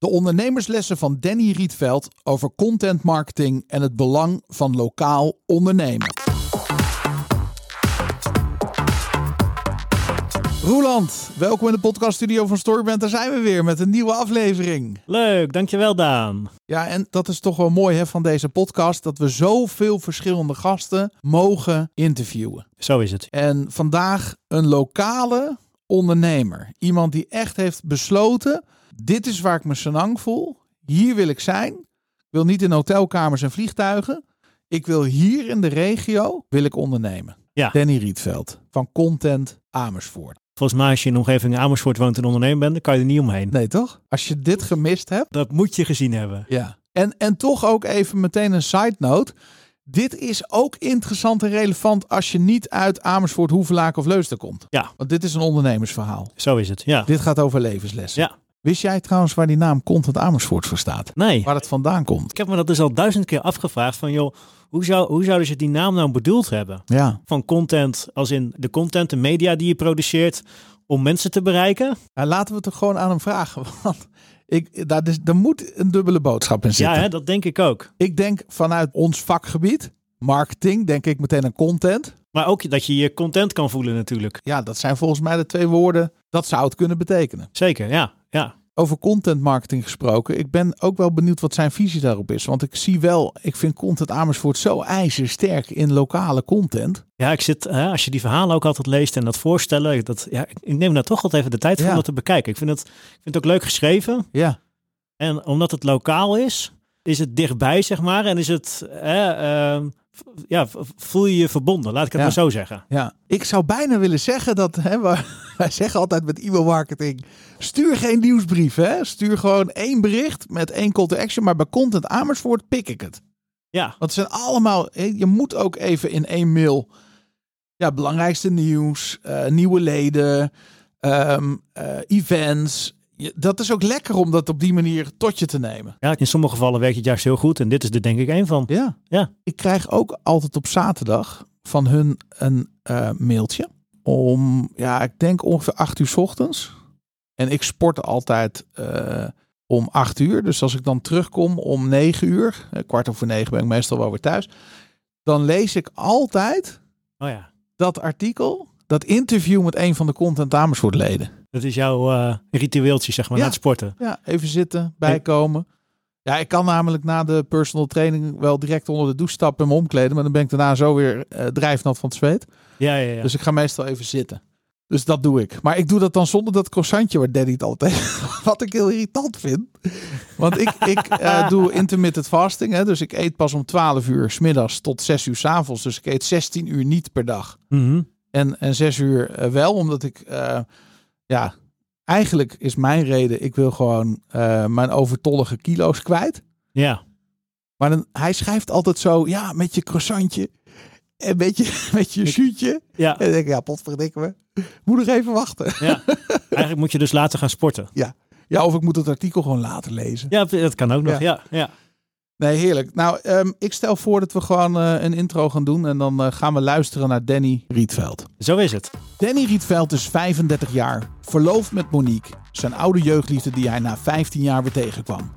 De ondernemerslessen van Danny Rietveld over content marketing en het belang van lokaal ondernemen. Roeland, welkom in de podcaststudio van Storyband. Daar zijn we weer met een nieuwe aflevering. Leuk, dankjewel Daan. Ja, en dat is toch wel mooi hè, van deze podcast, dat we zoveel verschillende gasten mogen interviewen. Zo is het. En vandaag een lokale ondernemer. Iemand die echt heeft besloten, dit is waar ik me senang voel. Hier wil ik zijn. Ik wil niet in hotelkamers en vliegtuigen. Ik wil hier in de regio, wil ik ondernemen. Ja. Danny Rietveld van Content Amersfoort. Volgens mij als je in de omgeving Amersfoort woont en ondernemer bent, dan kan je er niet omheen. Nee toch? Als je dit gemist hebt. Dat moet je gezien hebben. Ja. En, en toch ook even meteen een side note. Dit is ook interessant en relevant als je niet uit Amersfoort, Hoevelaak of Leusden komt. Ja. Want dit is een ondernemersverhaal. Zo is het, ja. Dit gaat over levenslessen. Ja. Wist jij trouwens waar die naam Content Amersfoort voor staat? Nee, Waar het vandaan komt? ik heb me dat dus al duizend keer afgevraagd van joh, hoe, zou, hoe zouden ze die naam nou bedoeld hebben? Ja. Van content, als in de content, de media die je produceert, om mensen te bereiken? Nou, laten we het er gewoon aan hem vragen. Want ik, daar, is, er moet een dubbele boodschap in Ja, zitten. hè, dat denk ik ook. Ik denk vanuit ons vakgebied, marketing, denk ik meteen aan content. Maar ook dat je je content kan voelen natuurlijk. Ja, dat zijn volgens mij de twee woorden. Dat zou het kunnen betekenen. Zeker, ja. Ja. Over content marketing gesproken. Ik ben ook wel benieuwd wat zijn visie daarop is. Want ik zie wel, ik vind Content Amersfoort zo ijzersterk in lokale content. Ja, ik zit, hè, als je die verhalen ook altijd leest en dat voorstellen, dat, ja, ik- neem daar toch altijd even de tijd voor Ja. om dat te bekijken. Ik vind het, ik vind het ook leuk geschreven. Ja, En omdat het lokaal is, is het dichtbij, zeg maar. En is het, hè, ehm, ja, voel je je verbonden, laat ik het Ja. maar zo zeggen. ja. Ik zou bijna willen zeggen dat, hè, we- wij zeggen altijd met e-mail marketing, stuur geen nieuwsbrief. Hè? Stuur gewoon één bericht met één call to action. Maar bij Content Amersfoort pik ik het. Ja, Want het zijn allemaal, je moet ook even in één mail, ja, belangrijkste nieuws, eh, nieuwe leden, ehm, eh, events. Dat is ook lekker om dat op die manier tot je te nemen. ja, in sommige gevallen werkt het juist heel goed. En dit is er denk ik één van. Ja. Ja. Ik krijg ook altijd op zaterdag van hun een eh, mailtje. Om, ja, ik denk ongeveer acht uur 's ochtends. En ik sport altijd eh, om acht uur. Dus als ik dan terugkom om negen uur, eh, kwart over negen ben ik meestal wel weer thuis. Dan lees ik altijd Oh ja, dat artikel, dat interview met een van de Content Amersfoort leden. Dat is jouw eh, ritueeltje, zeg maar, Ja. na het sporten. Ja, even zitten, bijkomen. Ja, ik kan namelijk na de personal training wel direct onder de douche stappen en me omkleden. Maar dan ben ik daarna zo weer eh, drijfnat van het zweet. Ja, ja, ja. Dus ik ga meestal even zitten. Dus dat doe ik. Maar ik doe dat dan zonder dat croissantje waar Daddy het altijd Wat ik heel irritant vind. Want ik, ik eh, doe intermittent fasting. Hè, dus ik eet pas om 12 uur 's middags tot 6 uur 's avonds. Dus ik eet 16 uur niet per dag. Mhm. En, en 6 uur wel, omdat ik... ja, eigenlijk is mijn reden... Ik wil gewoon eh, mijn overtollige kilo's kwijt. ja. Maar dan, hij schrijft altijd zo... Ja, met je croissantje. En met je, met je shootje. Ja. En dan denk ik, ja, potverdikke me. Moet nog even wachten. ja. Eigenlijk moet je dus later gaan sporten. Ja, of ik moet het artikel gewoon later lezen. Ja, dat kan ook nog. Ja, ja. Nee, heerlijk. Nou, ehm, ik stel voor dat we gewoon eh, een intro gaan doen. En dan eh, gaan we luisteren naar Danny Rietveld. Zo is het. Danny Rietveld is 35 jaar, verloofd met Monique, zijn oude jeugdliefde die hij na 15 jaar weer tegenkwam.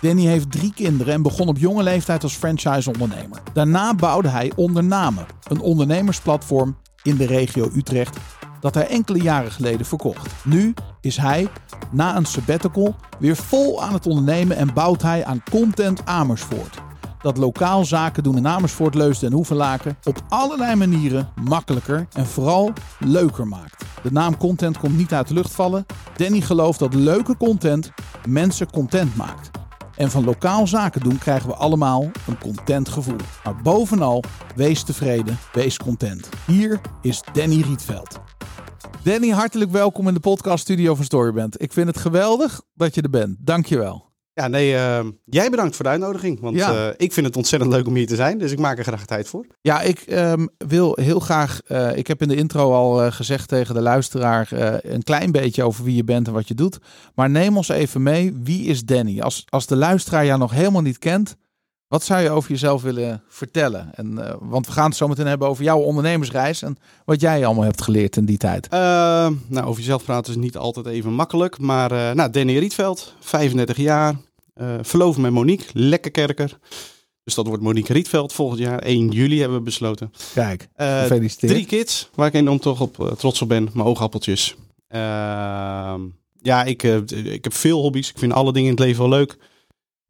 Danny heeft drie kinderen en begon op jonge leeftijd als franchise-ondernemer. Daarna bouwde hij Ondernamen, een ondernemersplatform in de regio Utrecht dat hij enkele jaren geleden verkocht. Nu is hij, na een sabbatical, weer vol aan het ondernemen en bouwt hij aan Content Amersfoort. Dat lokaal zaken doen in Amersfoort, Leusden en Hoevelaken op allerlei manieren makkelijker en vooral leuker maakt. De naam content komt niet uit de lucht vallen. Danny gelooft dat leuke content mensen content maakt. En van lokaal zaken doen krijgen we allemaal een content gevoel. Maar bovenal, wees tevreden, wees content. Hier is Danny Rietveld. Danny, hartelijk welkom in de podcaststudio van Storyband. Ik vind het geweldig dat je er bent. Dankjewel. Ja, nee, eh, jij bedankt voor de uitnodiging. Want Ja. eh, ik vind het ontzettend leuk om hier te zijn. Dus ik maak er graag tijd voor. Ja, ik ehm, wil heel graag. eh, ik heb in de intro al eh, gezegd tegen de luisteraar. een klein beetje over wie je bent en wat je doet. Maar neem ons even mee. Wie is Danny? Als, als de luisteraar jou nog helemaal niet kent. Wat zou je over jezelf willen vertellen? En, uh, want we gaan het zo meteen hebben over jouw ondernemersreis en wat jij allemaal hebt geleerd in die tijd. Uh, nou, over jezelf praten is niet altijd even makkelijk. Maar uh, nou, Danny Rietveld, 35 jaar. Verloofd met Monique, lekker kerker. Dus dat wordt Monique Rietveld volgend jaar. 1 juli hebben we besloten. Kijk, gefeliciteerd. Drie kids, waar ik enorm toch op trots op ben. Mijn oogappeltjes. Ehm, ja, ik, ik heb veel hobby's. Ik vind alle dingen in het leven wel leuk.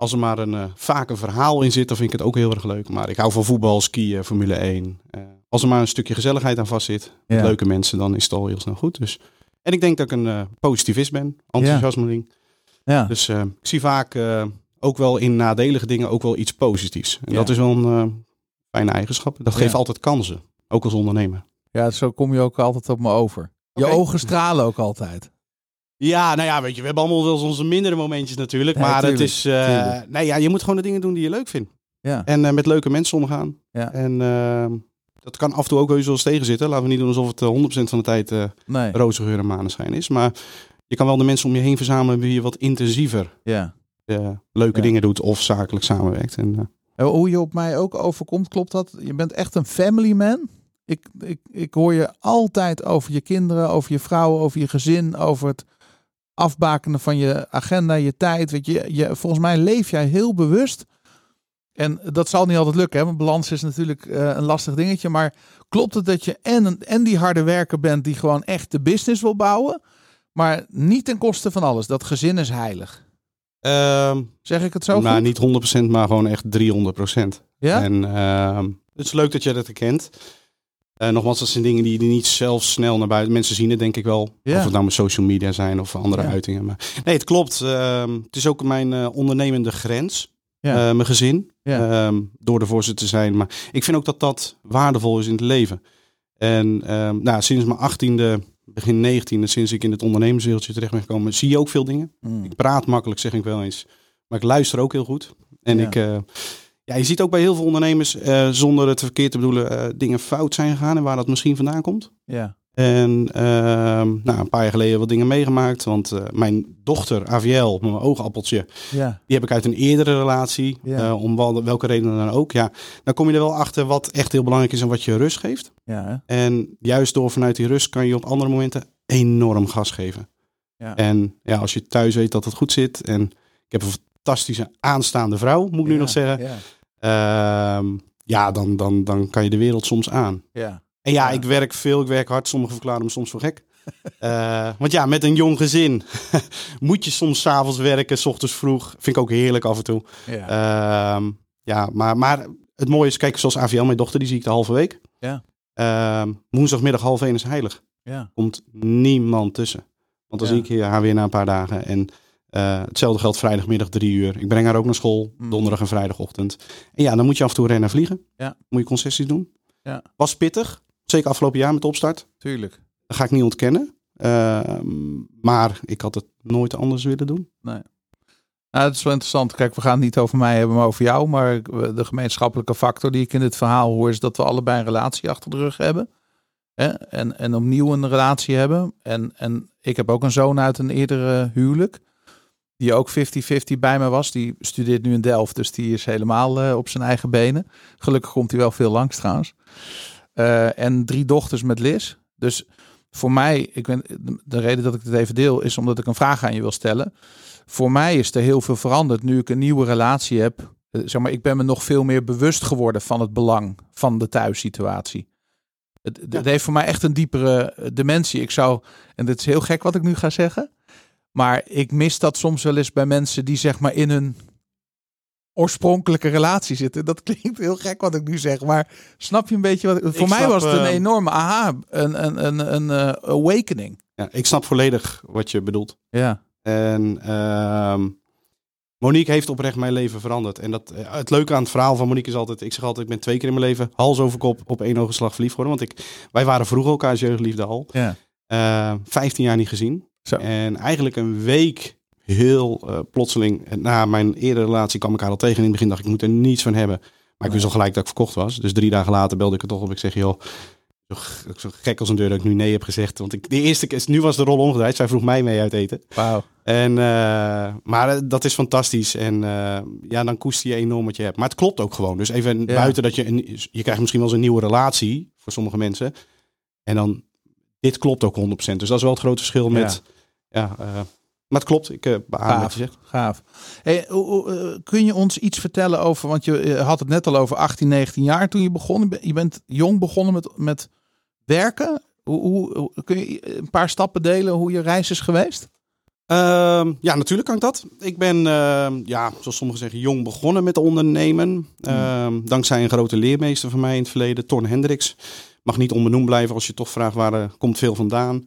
Als er maar een, uh, vaak een verhaal in zit, dan vind ik het ook heel erg leuk. Maar ik hou van voetbal, skiën, Formule 1. Uh, eh, als er maar een stukje gezelligheid aan vast zit, ja. leuke mensen, dan is het al heel snel goed. Dus, en ik denk dat ik een uh, positivist ben, enthousiasmeling. Ja. Dus ik zie vaak ook wel in nadelige dingen ook wel iets positiefs. En dat is wel een fijne eigenschap. Dat geeft altijd kansen, ook als ondernemer. Ja, zo kom je ook altijd op me over. Je ogen stralen ook altijd. Ja, nou ja, weet je, we hebben allemaal wel eens onze mindere momentjes natuurlijk. maar het is, uh, nee, ja, je moet gewoon de dingen doen die je leuk vindt. Ja. En uh, met leuke mensen omgaan. Ja. En uh, dat kan af en toe ook wel eens tegen zitten. Laten we niet doen alsof het 100% van de tijd nee. roze geur en maneschijn is. Maar je kan wel de mensen om je heen verzamelen wie je wat intensiever ja. leuke dingen doet of zakelijk samenwerkt. En, Hoe je op mij ook overkomt, klopt dat? Je bent echt een family man. Ik, ik, ik hoor je altijd over je kinderen, over je vrouwen, over je gezin, over het afbakenen van je agenda, je tijd. Weet je, je, volgens mij leef jij heel bewust. En dat zal niet altijd lukken, hè? want balans is natuurlijk uh, een lastig dingetje. Maar klopt het dat je en, en die harde werker bent die gewoon echt de business wil bouwen, maar niet ten koste van alles? Dat gezin is heilig. Um, zeg ik het zo? Nou, niet 100%, maar gewoon echt 300%. Ja. En uh, het is leuk dat je dat herkent. Uh, nogmaals, dat zijn dingen die niet zelf snel naar buiten... Mensen zien het denk ik wel. Of het nou met social media zijn of andere uitingen. Maar nee, het klopt. Uh, het is ook mijn uh, ondernemende grens. Ja. Eh, mijn gezin. Ehm, door de voorzitter te zijn. Maar ik vind ook dat dat waardevol is in het leven. En ehm, nou, sinds mijn achttiende, begin negentiende, sinds ik in het ondernemerswereldje terecht ben gekomen, zie je ook veel dingen. Mm. Ik praat makkelijk, zeg ik wel eens. Maar ik luister ook heel goed. En ik ja, je ziet ook bij heel veel ondernemers, uh, zonder het verkeerd te bedoelen, uh, dingen fout zijn gegaan en waar dat misschien vandaan komt. Ja. En uh, nou, een paar jaar geleden wat dingen meegemaakt. Want uh, mijn dochter, Aviel, mijn oogappeltje, ja. die heb ik uit een eerdere relatie. Ja. om wel, welke reden dan ook. Ja, dan kom je er wel achter wat echt heel belangrijk is en wat je rust geeft. Ja. En juist door vanuit die rust kan je op andere momenten enorm gas geven. Ja. En ja, als je thuis weet dat het goed zit. En ik heb een fantastische aanstaande vrouw, moet ik nu nog zeggen. Ja. Ehm, ja, dan, dan, dan kan je de wereld soms aan. Ja. En ja, ik werk veel, ik werk hard. Sommigen verklaren me soms voor gek. uh, want ja, met een jong gezin moet je soms s'avonds werken, s ochtends vroeg. Vind ik ook heerlijk af en toe. Ja, uh, ja maar, maar het mooie is, kijk, zoals AVL, mijn dochter, die zie ik de halve week. Ja. Uh, woensdagmiddag half één is heilig. Ja. Komt niemand tussen. Want dan zie ik haar weer na een paar dagen. En uh, hetzelfde geldt vrijdagmiddag drie uur. Ik breng haar ook naar school, mm. donderdag en vrijdagochtend. En ja, dan moet je af en toe rennen vliegen. Ja. Moet je concessies doen. Ja. Was pittig, zeker afgelopen jaar met de opstart. Tuurlijk. Dat ga ik niet ontkennen. Uh, maar ik had het nooit anders willen doen. Nee. Nou, het is wel interessant. Kijk, we gaan het niet over mij hebben, maar over jou. Maar de gemeenschappelijke factor die ik in dit verhaal hoor, is dat we allebei een relatie achter de rug hebben. Hè? En, en opnieuw een relatie hebben. En, en ik heb ook een zoon uit een eerdere huwelijk die ook 50-50 bij me was. Die studeert nu in Delft, dus die is helemaal uh, op zijn eigen benen. Gelukkig komt hij wel veel langs trouwens. Uh, en drie dochters met Liz. Dus voor mij, ik ben, de reden dat ik het even deel, is omdat ik een vraag aan je wil stellen. Voor mij is er heel veel veranderd nu ik een nieuwe relatie heb. Uh, zeg maar, ik ben me nog veel meer bewust geworden van het belang van de thuissituatie. Het, het heeft voor mij echt een diepere dimensie. Ik zou, en dit is heel gek wat ik nu ga zeggen. Maar ik mis dat soms wel eens bij mensen die zeg maar in hun oorspronkelijke relatie zitten. Dat klinkt heel gek wat ik nu zeg, maar snap je een beetje wat? Voor mij was het een ehm, enorme aha, een, een, een, een uh, awakening. Ja, ik snap volledig wat je bedoelt. Ja. En uh, Monique heeft oprecht mijn leven veranderd. En dat, eh, het leuke aan het verhaal van Monique is altijd, ik zeg altijd, ik ben twee keer in mijn leven hals over kop op één ogenslag verliefd geworden. Want ik, wij waren vroeger elkaars jeugdliefde al. Ja. Uh, 15 jaar niet gezien. En eigenlijk een week heel uh, plotseling, na mijn eerdere relatie kwam ik haar al tegen. In het begin dacht ik, ik moet er niets van hebben. Maar ik wist al gelijk dat ik verkocht was. Dus drie dagen later belde ik het toch op. Ik zeg, joh, zo, gek als een deur dat ik nu nee heb gezegd. Want ik, de eerste keer, nu was de rol omgedraaid. Zij vroeg mij mee uit eten. Wauw. En, uh, maar dat is fantastisch. En uh, ja, dan koester je enorm wat je hebt. Maar het klopt ook gewoon. Dus even buiten dat je... Een, je krijgt misschien wel eens een nieuwe relatie voor sommige mensen. En dan... Dit klopt ook 100%. Dus dat is wel het grote verschil met... Ja, uh, maar het klopt, ik uh, beaam wat je zegt. Gaaf. Hey, kun je ons iets vertellen over, want je had het net al over 18, 19 jaar toen je begon. Je bent jong begonnen met, met werken. Hoe, hoe, kun je een paar stappen delen hoe je reis is geweest? Uh, ja, natuurlijk kan ik dat. Ik ben, uh, ja, zoals sommigen zeggen, jong begonnen met ondernemen. Uh, dankzij een grote leermeester van mij in het verleden, Torn Hendricks. Mag niet onbenoemd blijven als je toch vraagt waar er komt veel vandaan.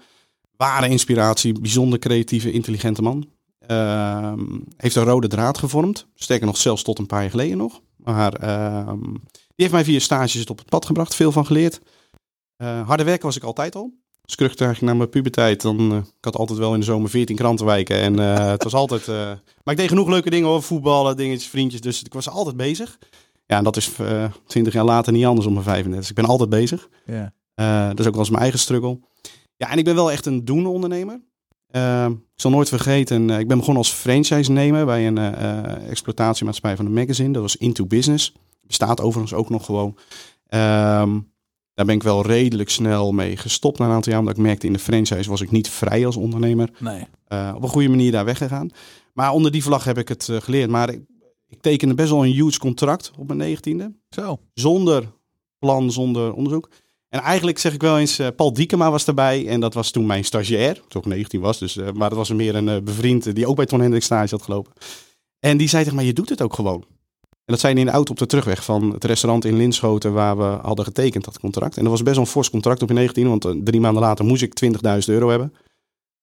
Ware inspiratie, bijzonder creatieve, intelligente man. Ehm, heeft een rode draad gevormd. Sterker nog, zelfs tot een paar jaar geleden nog. Maar ehm, die heeft mij via stages op het pad gebracht, veel van geleerd. Uh, harde werken was ik altijd al. Als ik naar mijn puberteit, dan uh, ik had altijd wel in de zomer 14 krantenwijken. En uh, het was altijd. maar ik deed genoeg leuke dingen over voetballen, dingetjes, vriendjes. Dus ik was altijd bezig. Ja, en dat is 20 jaar later niet anders om mijn 35. Dus ik ben altijd bezig. Yeah. dat is ook wel eens mijn eigen struggle. Ja, en ik ben wel echt een doen ondernemer. ik zal nooit vergeten, ik ben begonnen als franchise-nemer bij een exploitatiemaatschappij van een magazine. Dat was Into Business. Bestaat overigens ook nog gewoon. Ehm, daar ben ik wel redelijk snel mee gestopt na een aantal jaar. Omdat ik merkte in de franchise was ik niet vrij als ondernemer. Nee. Op een goede manier daar weggegaan. Maar onder die vlag heb ik het geleerd. Maar ik, ik, tekende best wel een huge contract op mijn negentiende. Zo. Zonder plan, zonder onderzoek. En eigenlijk zeg ik wel eens, uh, Paul Diekema was erbij. En dat was toen mijn stagiair. Toen ik 19 was. Dus, maar dat was meer een bevriend die ook bij Ton Hendrik stage had gelopen. En die zei tegen mij, je doet het ook gewoon. En dat zijn in de auto op de terugweg van het restaurant in Linschoten waar we hadden getekend dat contract. En dat was best wel een fors contract op in 19, want eh, drie maanden later moest ik 20.000 euro hebben.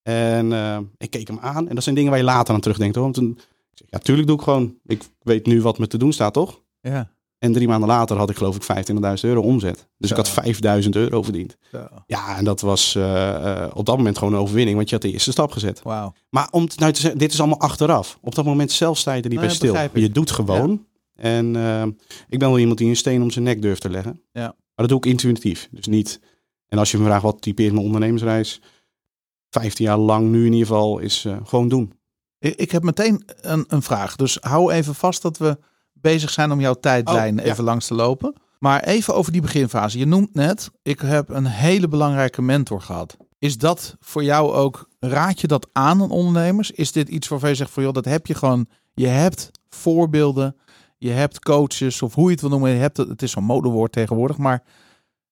En ik keek hem aan en dat zijn dingen waar je later aan terugdenkt hoor. Want toen, ja, tuurlijk doe ik gewoon. Ik weet nu wat me te doen staat, toch? Ja. En drie maanden later had ik geloof ik 25.000 euro omzet. Dus ik had 5.000 euro verdiend. Zo. Ja, en dat was uh, op dat moment gewoon een overwinning, want je had de eerste stap gezet. Wow. Maar om nou te zeggen, dit is allemaal achteraf. Op dat moment zelf sta je er niet bij stil. Je doet gewoon. Ja. En uh, ik ben wel iemand die een steen om zijn nek durft te leggen. Ja. Maar dat doe ik intuïtief. Dus niet. En als je me vraagt wat typeert mijn ondernemersreis, 15 jaar lang nu in ieder geval, is gewoon doen. Ik, ik heb meteen een, een, vraag. Dus hou even vast dat we bezig zijn om jouw tijdlijn oh, even ja. langs te lopen. Maar even over die beginfase. Je noemt net, ik heb een hele belangrijke mentor gehad. Is dat voor jou ook, raad je dat aan aan ondernemers? Is dit iets waarvan je zegt van joh, dat heb je gewoon, je hebt voorbeelden je hebt coaches of hoe je het wil noemen. Je hebt, het is zo'n modewoord tegenwoordig. Maar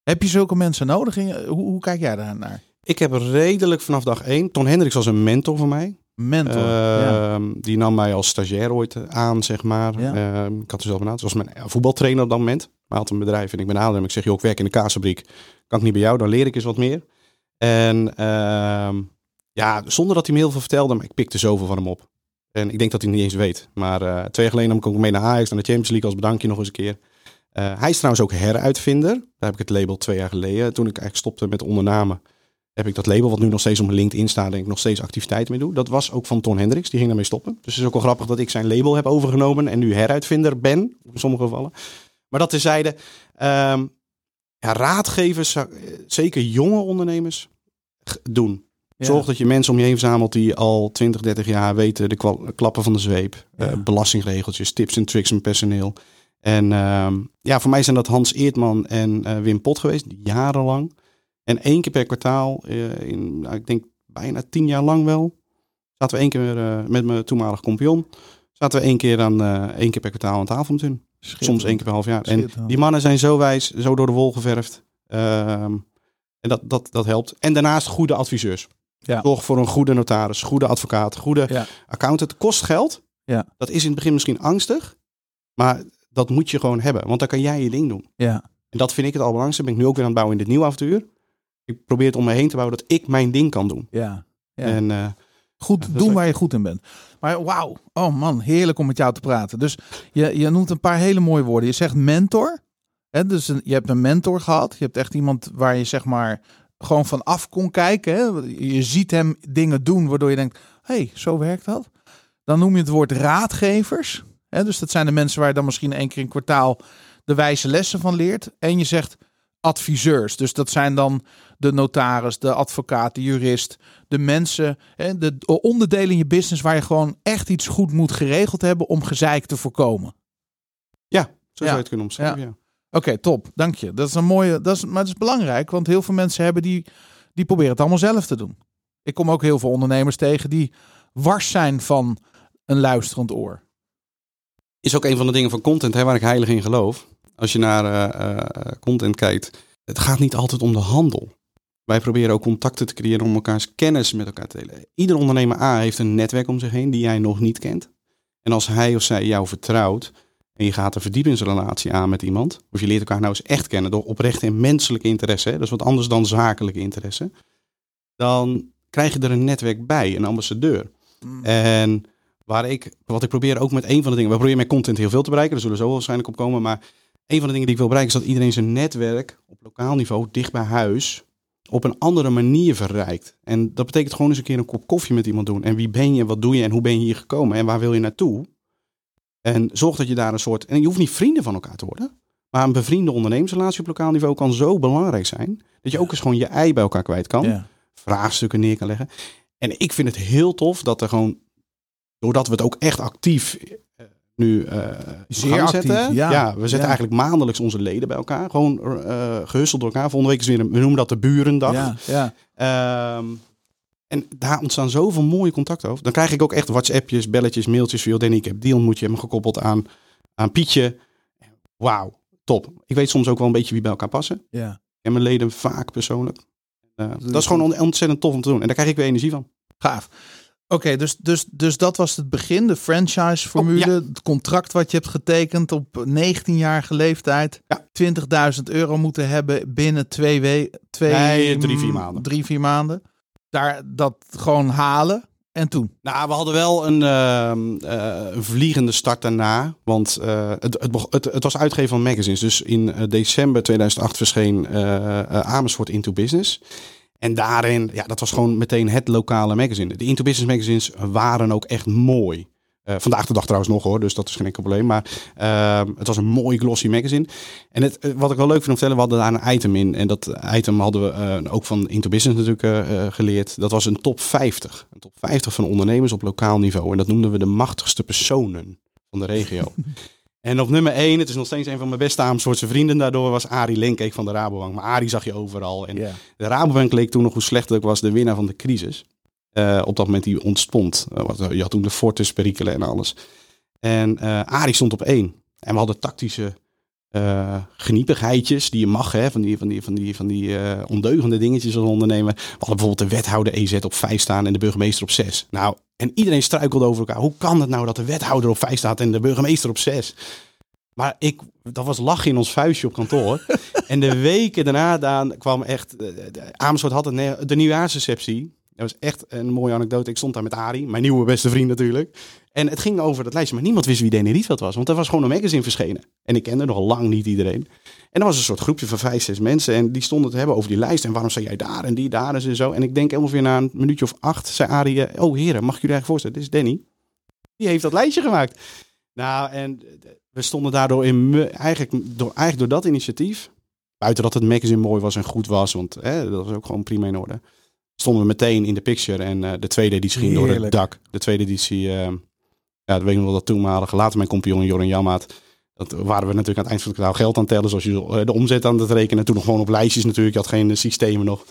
heb je zulke mensen nodig? Hoe, hoe kijk jij daar naar? Ik heb redelijk vanaf dag één. Ton Hendricks was een mentor voor mij. Mentor. Ja. Die nam mij als stagiair ooit aan, zeg maar. Ja. Uh, ik had er zelf benaderd. was mijn voetbaltrainer op dat moment. Maar had een bedrijf en ik ben aan Ik zeg, joh, ik werk in de kaasfabriek. Kan ik niet bij jou? Dan leer ik eens wat meer. En ehm, ja, zonder dat hij me heel veel vertelde, maar ik pikte zoveel van hem op. En ik denk dat hij het niet eens weet. Maar uh, twee jaar geleden nam ik ook mee naar Ajax, naar de Champions League als bedankje nog eens een keer. Uh, hij is trouwens ook heruitvinder. Daar heb ik het label twee jaar geleden. Toen ik eigenlijk stopte met ondernamen, heb ik dat label, wat nu nog steeds op mijn LinkedIn staat, denk ik nog steeds activiteiten mee doe. Dat was ook van Ton Hendricks, die ging daarmee stoppen. Dus het is ook wel grappig dat ik zijn label heb overgenomen en nu heruitvinder ben, in sommige gevallen. Maar dat terzijde, um, ja, raadgevers, zeker jonge ondernemers, doen. Ja. Zorg dat je mensen om je heen verzamelt die al 20, 30 jaar weten de klappen van de zweep. Ja. Uh, belastingregeltjes, tips en tricks met personeel. En uh, ja, voor mij zijn dat Hans Eertman en uh, Wim Pot geweest, jarenlang. En één keer per kwartaal, uh, in, nou, ik denk bijna tien jaar lang wel, zaten we één keer met mijn toenmalig kompion. Zaten we één keer, aan, één keer per kwartaal aan tafel met hun. Soms één keer per half jaar. En die mannen zijn zo wijs, zo door de wol geverfd. Ehm, en dat, dat, dat helpt. En daarnaast goede adviseurs. Ja. Zorg voor een goede notaris, goede advocaat, goede ja. accountant. Het kost geld. Ja. Dat is in het begin misschien angstig. Maar dat moet je gewoon hebben. Want dan kan jij je ding doen. Ja. En dat vind ik het allerbelangrijkste. Ben ik nu ook weer aan het bouwen in dit nieuwe avontuur. Ik probeer het om me heen te bouwen dat ik mijn ding kan doen. Ja. ja. En, uh, goed ja, doen waar je goed in bent. Maar wauw. Oh man, heerlijk om met jou te praten. Dus je, je noemt een paar hele mooie woorden. Je zegt mentor. Hè, dus een, je hebt een mentor gehad. Je hebt echt iemand waar je zeg maar gewoon van af kon kijken. Hè? Je ziet hem dingen doen waardoor je denkt, hé, hey, zo werkt dat. Dan noem je het woord raadgevers. Hè? Dus dat zijn de mensen waar je dan misschien één keer in kwartaal de wijze lessen van leert. En je zegt adviseurs. Dus dat zijn dan de notaris, de advocaat, de jurist, de mensen, hè, de onderdelen in je business waar je gewoon echt iets goed moet geregeld hebben om gezeik te voorkomen. Ja, zo zou je het kunnen omschrijven. Ja. Oké, top. Dank je. Dat is een mooie. Dat is, maar dat is belangrijk, want heel veel mensen hebben die, die proberen het allemaal zelf te doen. Ik kom ook heel veel ondernemers tegen die wars zijn van een luisterend oor. Is ook een van de dingen van content hè, waar ik heilig in geloof. Als je naar uh, uh, content kijkt, het gaat niet altijd om de handel. Wij proberen ook contacten te creëren om elkaars kennis met elkaar te delen. Ieder ondernemer A heeft een netwerk om zich heen die jij nog niet kent. En als hij of zij jou vertrouwt en je gaat een verdiepingsrelatie aan met iemand, of je leert elkaar nou eens echt kennen door oprechte en menselijke interesse, hè, dat is wat anders dan zakelijke interesse, dan krijg je er een netwerk bij, een ambassadeur. Mm. En waar ik, wat ik probeer ook met een van de dingen, we proberen met content heel veel te bereiken, daar zullen we zo waarschijnlijk op komen, maar een van de dingen die ik wil bereiken is dat iedereen zijn netwerk op lokaal niveau, dicht bij huis, op een andere manier verrijkt. En dat betekent gewoon eens een keer een kop koffie met iemand doen. En wie ben je, wat doe je en hoe ben je hier gekomen en waar wil je naartoe? En zorg dat je daar een soort, en je hoeft niet vrienden van elkaar te worden, maar een bevriende ondernemersrelatie op lokaal niveau kan zo belangrijk zijn, dat je ook eens gewoon je ei bij elkaar kwijt kan, vraagstukken neer kan leggen. En ik vind het heel tof dat er gewoon, doordat we het ook echt actief nu uh, Zeer actief, zetten. Ja, we zetten eigenlijk maandelijks onze leden bij elkaar. Gewoon uh, gehusteld door elkaar. Volgende week is weer een, we noemen dat de burendag. Ja, ja. Ehm, en daar ontstaan zoveel mooie contacten over. Dan krijg ik ook echt WhatsAppjes, belletjes, mailtjes. Van, Danny, ik heb die ontmoet je, me gekoppeld aan, aan Pietje. Wauw, top. Ik weet soms ook wel een beetje wie bij elkaar passen. Ja. En mijn leden vaak persoonlijk. Uh, dat is gewoon ontzettend tof om te doen. En daar krijg ik weer energie van. Gaaf. Oké, dus, dus, dus dat was het begin, de franchise-formule. Oh, het contract wat je hebt getekend op 19-jarige leeftijd. Ja. 20.000 euro moeten hebben binnen twee weken. Twee, nee, drie, vier maanden. Drie, vier maanden. Daar dat gewoon halen. En toen? Nou, we hadden wel een, uh, een vliegende start daarna. Want uh, het, het, het, het, was uitgeven van magazines. Dus in december 2008 verscheen Amersfoort Into Business. En daarin, ja, dat was gewoon meteen het lokale magazine. De Into Business magazines waren ook echt mooi. Uh, vandaag de dag trouwens nog hoor, dus dat is geen enkel probleem. Maar uh, het was een mooi glossy magazine. En het, eh, wat ik wel leuk vind om te vertellen, we hadden daar een item in. En dat item hadden we uh, ook van Into Business natuurlijk geleerd. Dat was een top 50. Een top 50 van ondernemers op lokaal niveau. En dat noemden we de machtigste personen van de regio. En op nummer 1, het is nog steeds een van mijn beste Amersfoortse vrienden daardoor, was Arie Lenkeek van de Rabobank. Maar Arie zag je overal. En de Rabobank leek toen nog hoe slecht ik was de winnaar van de crisis. Uh, op dat moment die ontstond. Uh, je had toen de Fortis perikelen en alles. En uh, Arie stond op 1. En we hadden tactische geniepigheidjes die je mag, hè, van die, van die, van die, van die ondeugende dingetjes als ondernemer. We hadden bijvoorbeeld de wethouder EZ op 5 staan en de burgemeester op 6. Nou, en iedereen struikelde over elkaar. Hoe kan het nou dat de wethouder op 5 staat en de burgemeester op 6? Maar ik, dat was lachen in ons vuistje op kantoor. en de weken daarna dan kwam echt... Amersfoort had een, de nieuwjaarsreceptie. Dat was echt een mooie anekdote. Ik stond daar met Ari, mijn nieuwe beste vriend natuurlijk. En het ging over dat lijstje, maar niemand wist wie Danny Rietveld was. Want er was gewoon een magazine verschenen. En ik kende nog lang niet iedereen. En er was een soort groepje van vijf, zes mensen. En die stonden te hebben over die lijst. En waarom zei jij daar en die daar en zo. En ik denk ongeveer na een minuutje of acht zei Arie... Eh, oh heren, mag ik jullie eigenlijk voorstellen? Dit is Danny. Die heeft dat lijstje gemaakt. Nou, en we stonden daardoor in... Eigenlijk door, eigenlijk door dat initiatief... Buiten dat het magazine mooi was en goed was. Want hè, dat was ook gewoon prima in orde stonden we meteen in de picture. En uh, de tweede editie ging door het dak. De tweede editie, uh, ja, dat weet ik nog wel dat toenmalige. Later mijn compagnon Joran Jammaat. Dat waren we natuurlijk aan het eind van het kwartaal geld aan het tellen. Zoals je uh, de omzet aan het rekenen. Toen nog gewoon op lijstjes natuurlijk. Je had geen systemen nog.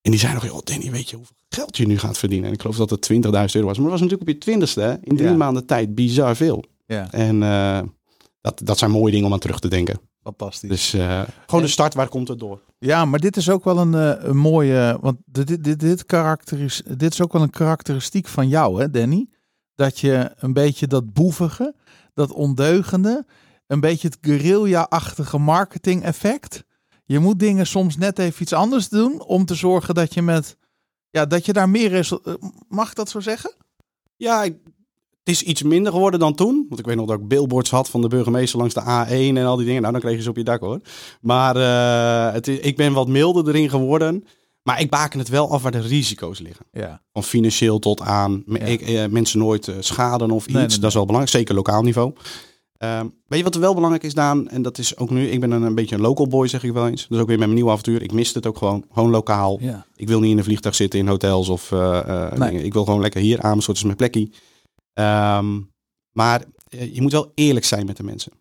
En die zei nog, joh Danny, weet je hoeveel geld je nu gaat verdienen? En ik geloof dat het 20.000 euro was. Maar dat was natuurlijk op je twintigste, in drie maanden tijd, bizar veel. Ja. En dat, dat zijn mooie dingen om aan terug te denken. Fantastisch. Dus uh, gewoon de start, waar komt het door? Ja, maar dit is ook wel een, een mooie, want dit, dit, dit, karakter is, dit is ook wel een karakteristiek van jou, hè, Danny? Dat je een beetje dat boevige, dat ondeugende, een beetje het guerrilla-achtige marketing effect. Je moet dingen soms net even iets anders doen om te zorgen dat je met, ja, dat je daar meer is. Eh, mag ik dat zo zeggen? Ja, ik is iets minder geworden dan toen. Want ik weet nog dat ik billboards had van de burgemeester langs de A1 en al die dingen. Nou, dan kreeg je ze op je dak hoor. Maar uh, het is, ik ben wat milder erin geworden. Maar ik baken het wel af waar de risico's liggen. Ja. Van financieel tot aan ik, eh, mensen nooit uh, schaden of iets. dat is wel belangrijk, zeker lokaal niveau. Ehm, weet je wat er wel belangrijk is, Daan? En dat is ook nu, ik ben een, een beetje een local boy, zeg ik wel eens. Dus ook weer met mijn nieuwe avontuur. Ik miste het ook gewoon, gewoon lokaal. Ja. Ik wil niet in een vliegtuig zitten in hotels of uh. Ik wil gewoon lekker hier aan, soort is mijn plekje. Ehm, maar je moet wel eerlijk zijn met de mensen.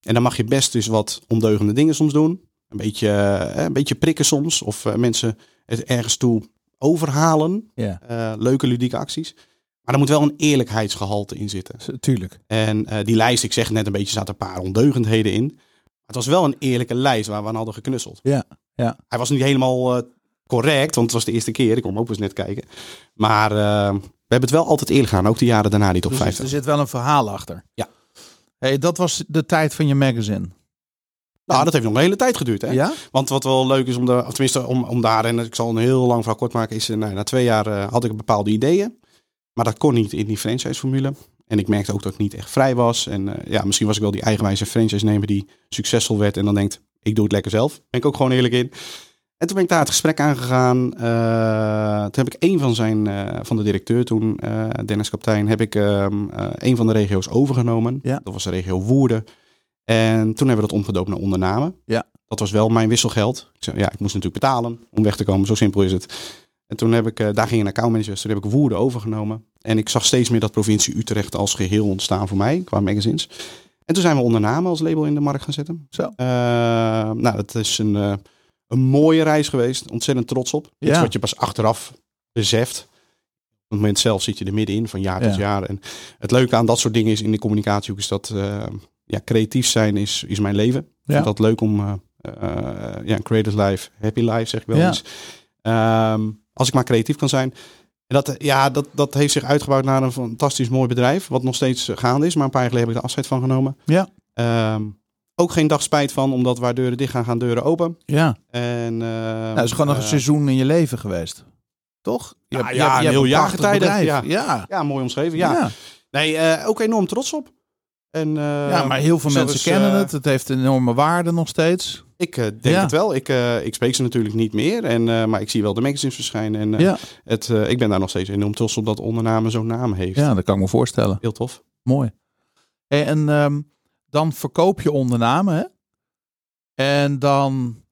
En dan mag je best dus wat ondeugende dingen soms doen. Een beetje, een beetje prikken soms. Of mensen het ergens toe overhalen. Ja. leuke ludieke acties. Maar er moet wel een eerlijkheidsgehalte in zitten. Tuurlijk. En uh, die lijst, ik zeg net een beetje, zaten een paar ondeugendheden in. Maar het was wel een eerlijke lijst waar we aan hadden geknusseld. Ja, ja. Hij was niet helemaal uh, correct, want het was de eerste keer. Ik kom ook eens net kijken. Maar we hebben het wel altijd eerlijk gedaan, ook de jaren daarna, die top dus 50. Er zit wel een verhaal achter. Ja. Hey, dat was de tijd van je magazine. Nou, dat heeft nog een hele tijd geduurd. Hè? Ja? Want wat wel leuk is om, de, of tenminste om, om daar, en ik zal een heel lang verhaal kort maken, is nou, na twee jaar had ik bepaalde ideeën. Maar dat kon niet in die franchise-formule. En ik merkte ook dat ik niet echt vrij was. En uh, ja, misschien was ik wel die eigenwijze franchise-nemer die succesvol werd. En dan denkt, ik doe het lekker zelf. Ben ik ook gewoon eerlijk in. En toen ben ik daar het gesprek aangegaan. Uh, toen heb ik een van zijn, uh, van de directeur toen, Dennis Kaptein, heb ik ehm, een van de regio's overgenomen. Ja. Dat was de regio Woerden. En toen hebben we dat omgedoopt naar ondernamen. Ja. Dat was wel mijn wisselgeld. Ik zei, ja, ik moest natuurlijk betalen om weg te komen. Zo simpel is het. En toen heb ik, daar ging een accountmanager, toen heb ik Woerden overgenomen. En ik zag steeds meer dat provincie Utrecht als geheel ontstaan voor mij, qua magazines. En toen zijn we ondernamen als label in de markt gaan zetten. Zo. Uh, nou, dat is een, uh, een mooie reis geweest. Ontzettend trots op. Ja. Iets wat je pas achteraf beseft. Op het moment zelf zit je er middenin, van jaar Ja. tot jaar. En het leuke aan dat soort dingen is in de communicatie ook is dat ja, creatief zijn is, is mijn leven. Ik Ja. vind dat leuk om, ja, creative life, happy life zeg ik wel Ja. eens. Ehm, als ik maar creatief kan zijn. En dat, ja, dat, dat heeft zich uitgebouwd naar een fantastisch mooi bedrijf. Wat nog steeds gaande is. Maar een paar jaar geleden heb ik de afscheid van genomen. Ja. Ehm, ook geen dag spijt van. Omdat waar deuren dicht gaan, gaan deuren open. Ja. En, uh, Nou, het is gewoon nog een seizoen in je leven geweest. Toch? Je Ja, hebt- ja, je heel bedrijf. ja. Ja. Ja, mooi omschreven. Ja. Nee, eh, ook enorm trots op. En, eh, Ja, maar heel veel mensen is, kennen eh, het. Het heeft een enorme waarde nog steeds. Ik eh, denk Ja. het wel. Ik, eh, ik spreek ze natuurlijk niet meer. En, eh, maar ik zie wel de magazines verschijnen. En eh, ja. het, eh, ik ben daar nog steeds enorm trots op dat ondernamen zo'n naam heeft. ja, dat kan ik me voorstellen. Heel tof. Mooi. Hey, en ehm, dan verkoop je ondernamen, hè? En dan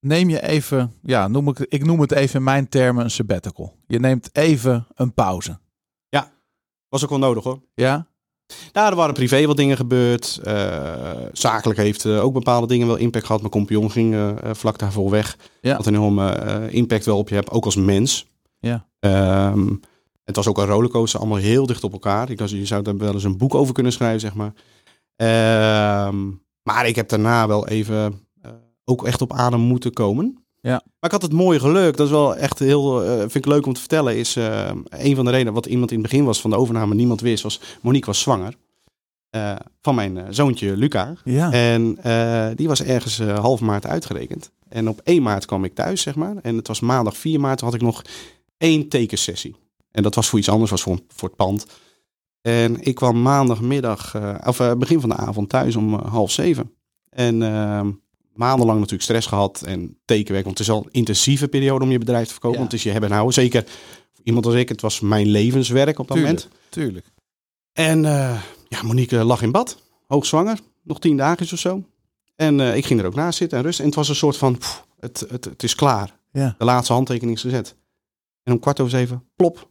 neem je even, ja, noem ik, ik noem het even in mijn termen een sabbatical. Je neemt even een pauze. Was ook wel nodig hoor. Ja? Nou, er waren privé wat dingen gebeurd. Eh, zakelijk heeft eh, ook bepaalde dingen wel impact gehad. Mijn compagnon ging eh, vlak daarvoor weg. Ja. Wat een enorme impact wel op je hebt, ook als mens. Ja. Ehm, het was ook een rollercoaster, allemaal heel dicht op elkaar. Ik dacht, je zou daar wel eens een boek over kunnen schrijven, zeg maar. Ehm, maar ik heb daarna wel even eh, ook echt op adem moeten komen. Ja. Maar ik had het mooie geluk, dat is wel echt heel, eh, vind ik leuk om te vertellen, is eh, een van de redenen wat iemand in het begin was van de overname, niemand wist, was Monique was zwanger van mijn zoontje Luca. Ja. En die was ergens half maart uitgerekend. En op 1 maart kwam ik thuis, zeg maar. En het was maandag 4 maart, toen had ik nog één tekensessie. En dat was voor iets anders, was voor, voor het pand. En ik kwam maandagmiddag, eh, of eh, begin van de avond thuis om eh, half zeven. En eh, maandenlang natuurlijk stress gehad en tekenwerk. Want het is al een intensieve periode om je bedrijf te verkopen. Ja. Want het is je hebben en houden. Zeker voor iemand als ik, het was mijn levenswerk op dat Tuurlijk. moment. Tuurlijk. En ja, Monique lag in bad, hoogzwanger, nog tien dagen of zo. En ik ging er ook naast zitten en rusten. En het was een soort van, pff, het, het, het is klaar. Ja. De laatste handtekening is gezet. En om kwart over zeven, plop,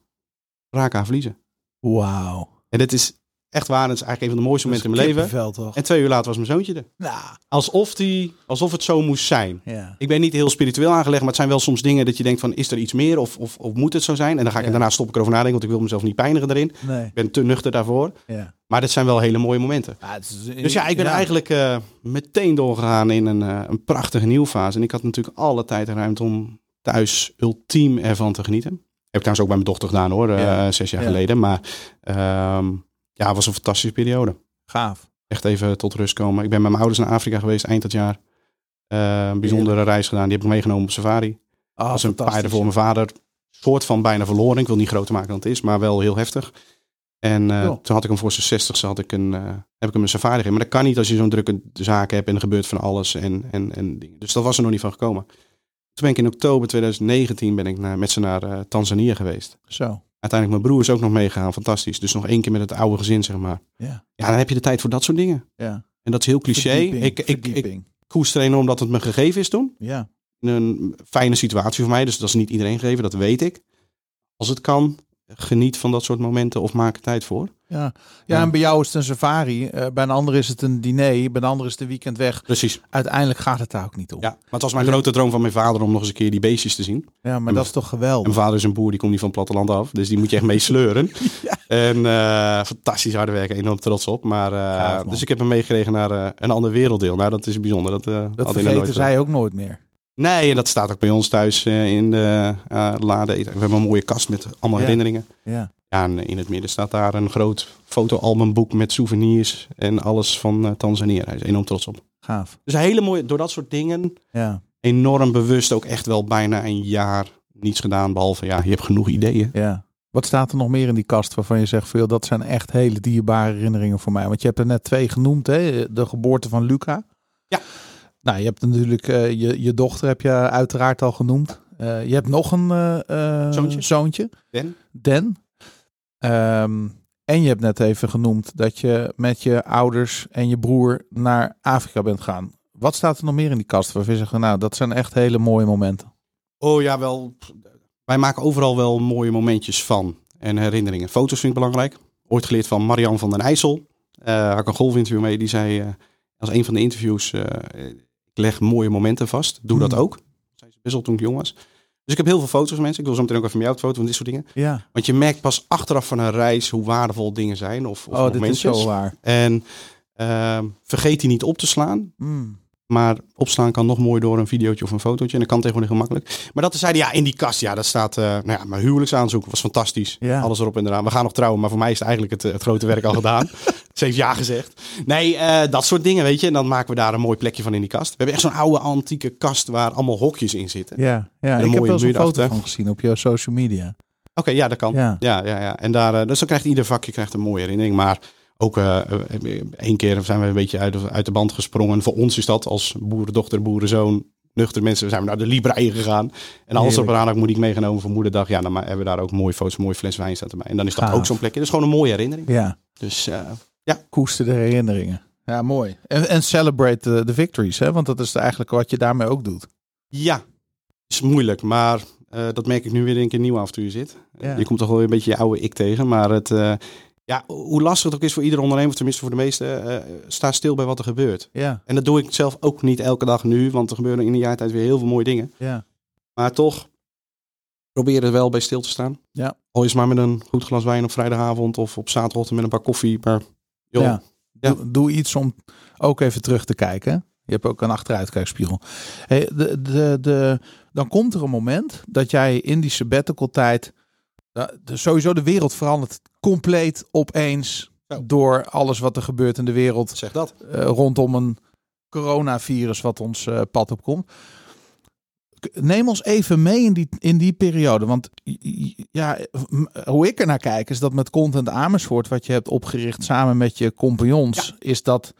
raak aan verliezen. Wauw. En dit is echt waar, het is eigenlijk een van de mooiste momenten in mijn leven. Toch? En twee uur later was mijn zoontje er. Nou, Alsof, die, alsof het zo moest zijn. ja. Ik ben niet heel spiritueel aangelegd, maar het zijn wel soms dingen dat je denkt van, is er iets meer of, of, of moet het zo zijn? En dan ga ik Ja. daarna stop ik erover nadenken, want ik wil mezelf niet pijnigen erin. Nee. Ik ben te nuchter daarvoor. Ja. Maar dit zijn wel hele mooie momenten. Ja, het is- Dus ja, ik ben eigenlijk eh, meteen doorgegaan in een, eh, een prachtige nieuwfase. En ik had natuurlijk alle tijd en ruimte om thuis ultiem ervan te genieten. Heb ik trouwens ook bij mijn dochter gedaan hoor, eh, Ja. zes jaar Ja. geleden. Maar ehm, ja, het was een fantastische periode. Gaaf. Echt even tot rust komen. Ik ben met mijn ouders naar Afrika geweest eind dat jaar. Een bijzondere reis gedaan. Die heb ik meegenomen op safari. Ah, was een paarden voor mijn vader. Soort van bijna verloren. Ik wil niet groter maken dan het is, maar wel heel heftig. En eh, toen had ik hem voor zijn zestigste had ik een, eh, heb ik hem een safari gegeven. Maar dat kan niet als je zo'n drukke zaak hebt en er gebeurt van alles en, en, en dingen. Dus dat was er nog niet van gekomen. Toen ben ik in oktober 2019 ben ik naar, met ze naar eh, Tanzania geweest. Zo. Uiteindelijk mijn broer is ook nog meegegaan. Fantastisch. Dus nog één keer met het oude gezin, zeg maar. Ja. Ja, dan heb je de tijd voor dat soort dingen. Ja. En dat is heel cliché. Verdieping, Ik, ik, ik verdieping. koester enorm dat het me gegeven is toen. Ja. Een fijne situatie voor mij. Dus dat is niet iedereen gegeven, dat weet ik. Als het kan, geniet van dat soort momenten of maak er tijd voor. Ja. ja, en bij jou is het een safari. eh, bij een ander is het een diner. Bij een ander is het een weekend weg. Precies. Uiteindelijk gaat het daar ook niet om. Ja. Maar het was mijn grote droom van mijn vader om nog eens een keer die beestjes te zien. Ja, maar dat is toch En geweldig. mijn vader is een boer, die komt niet van het platteland af. Dus die moet je echt mee sleuren. Ja. En eh, fantastisch harde werken, enorm trots op. Maar, eh, dus ik heb hem meegekregen naar een ander werelddeel. Nou, dat is bijzonder. Dat, Dat vergeten nooit zij ook nooit meer. Nee, en dat staat ook bij ons thuis eh, in de eh, lade. We hebben een mooie kast met allemaal Ja. herinneringen. Ja. Ja, en in het midden staat daar een groot fotoalbumboek met souvenirs en alles van eh, Tanzania. Hij is enorm trots op. Gaaf. Dus een hele mooie, door dat soort dingen, Ja. enorm bewust ook echt wel bijna een jaar niets gedaan. Behalve, ja, je hebt genoeg ideeën. Ja. Wat staat er nog meer in die kast waarvan je zegt, veel dat zijn echt hele dierbare herinneringen voor mij? Want je hebt er net twee genoemd, hè? De geboorte van Luca. Ja. Nou, je hebt natuurlijk je, je dochter heb je uiteraard al genoemd. Eh, je hebt nog een eh, eh, Zoontje. zoontje, Ben? Den. Ehm, en je hebt net even genoemd dat je met je ouders en je broer naar Afrika bent gaan. Wat staat er nog meer in die kast waarvan je zegt, nou, dat zijn echt hele mooie momenten. Oh ja, wel. Wij maken overal wel mooie momentjes van. En herinneringen. Foto's vind ik belangrijk. Ooit geleerd van Marian van den IJssel. Eh had ik een golfinterview mee. Die zei eh, als een van de interviews. Leg mooie momenten vast. Doe dat Hmm. ook. Zei ze best wel toen ik jong was. Dus ik heb heel veel foto's van mensen. Ik wil zo meteen ook even met jou foto van dit soort dingen. Ja, Want je merkt pas achteraf van een reis hoe waardevol dingen zijn. Of, of oh, dit is zo waar. En ehm, vergeet die niet op te slaan. Mm. Maar opslaan kan nog mooi door een videootje of een fotootje. En dat kan tegenwoordig gemakkelijk. Maar dat zeiden ja, in die kast, ja, dat staat. eh nou ja, mijn huwelijksaanzoek was fantastisch. Ja. Alles erop en eraan. We gaan nog trouwen, maar voor mij is het eigenlijk het, het grote werk al gedaan. Ze heeft ja gezegd. Nee, eh, dat soort dingen, weet je. En dan maken we daar een mooi plekje van in die kast. We hebben echt zo'n oude antieke kast waar allemaal hokjes in zitten. Ja, ja. ik heb wel zo'n foto van gezien op jouw social media. Oké, ja, dat kan. Ja. Ja, ja, ja. En daar, eh, dus dan krijgt ieder vakje krijgt een mooie herinnering. Maar ook eh, eh, één keer zijn we een beetje uit de, uit de band gesprongen. Voor ons is dat als boerendochter, boerenzoon, nuchter mensen. zijn we naar de Libraaien gegaan. En alles op een aan moet ik meegenomen voor moederdag. Ja, dan hebben we daar ook mooie foto's, mooie fles wijn staat erbij. En dan is dat Gaaf. ook zo'n plekje. Dat is gewoon een mooie herinnering. Ja, Dus eh, koester de herinneringen. Ja, mooi. En, en celebrate the victories, hè? Want dat is eigenlijk wat je daarmee ook doet. ja, is moeilijk. Maar eh, dat merk ik nu weer in een nieuw avontuur zit. Ja. Je komt toch wel weer een beetje je oude ik tegen. Maar het, eh, ja, hoe lastig het ook is voor ieder ondernemer, tenminste voor de meesten, eh, sta stil bij wat er gebeurt. Ja, En dat doe ik zelf ook niet elke dag nu, want er gebeuren in een jaar tijd weer heel veel mooie dingen. ja. Maar toch, probeer er wel bij stil te staan. Ja. Al is maar met een goed glas wijn op vrijdagavond of op zaterdagochtend met een paar koffie. Maar joh, ja. Ja. Doe, doe iets om ook even terug te kijken. Je hebt ook een achteruitkijkspiegel. Hey, de, de, de, dan komt er een moment dat jij in die sabbatical tijd... de- sowieso de wereld verandert compleet opeens... Door alles wat er gebeurt in de wereld... zeg dat. eh, rondom een coronavirus wat ons eh, pad opkomt. Neem ons even mee in die, in die periode. Want ja, hoe ik er naar kijk, is dat met Content Amersfoort, wat je hebt opgericht samen met je compagnons, is dat,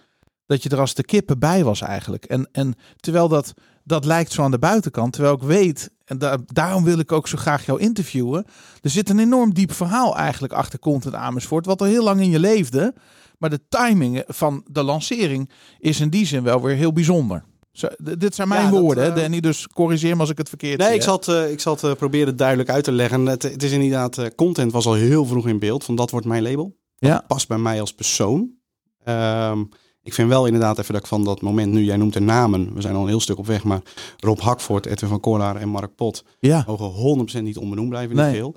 dat je er als de kippen bij was eigenlijk. En, en terwijl dat, dat lijkt zo aan de buitenkant, terwijl ik weet, en da- daarom wil ik ook zo graag jou interviewen. Er zit een enorm diep verhaal eigenlijk achter Content Amersfoort, wat al heel lang in je leefde. Maar de timing van de lancering is in die zin wel weer heel bijzonder. Zo, dit zijn mijn Ja, woorden, eh, Danny. Dus corrigeer me als ik het verkeerd Nee, zie. ik zal het, eh, ik zal het eh, proberen duidelijk uit te leggen. Het, het is inderdaad, content was al heel vroeg in beeld. Van dat wordt mijn label. Dat Ja. past bij mij als persoon. Ehm, ik vind wel inderdaad even dat ik van dat moment nu, jij noemt de namen. We zijn al een heel stuk op weg, maar Rob Hakvoort, Edwin van Koolaar en Mark Pot Ja. mogen 100% niet onbenoemd blijven in Nee.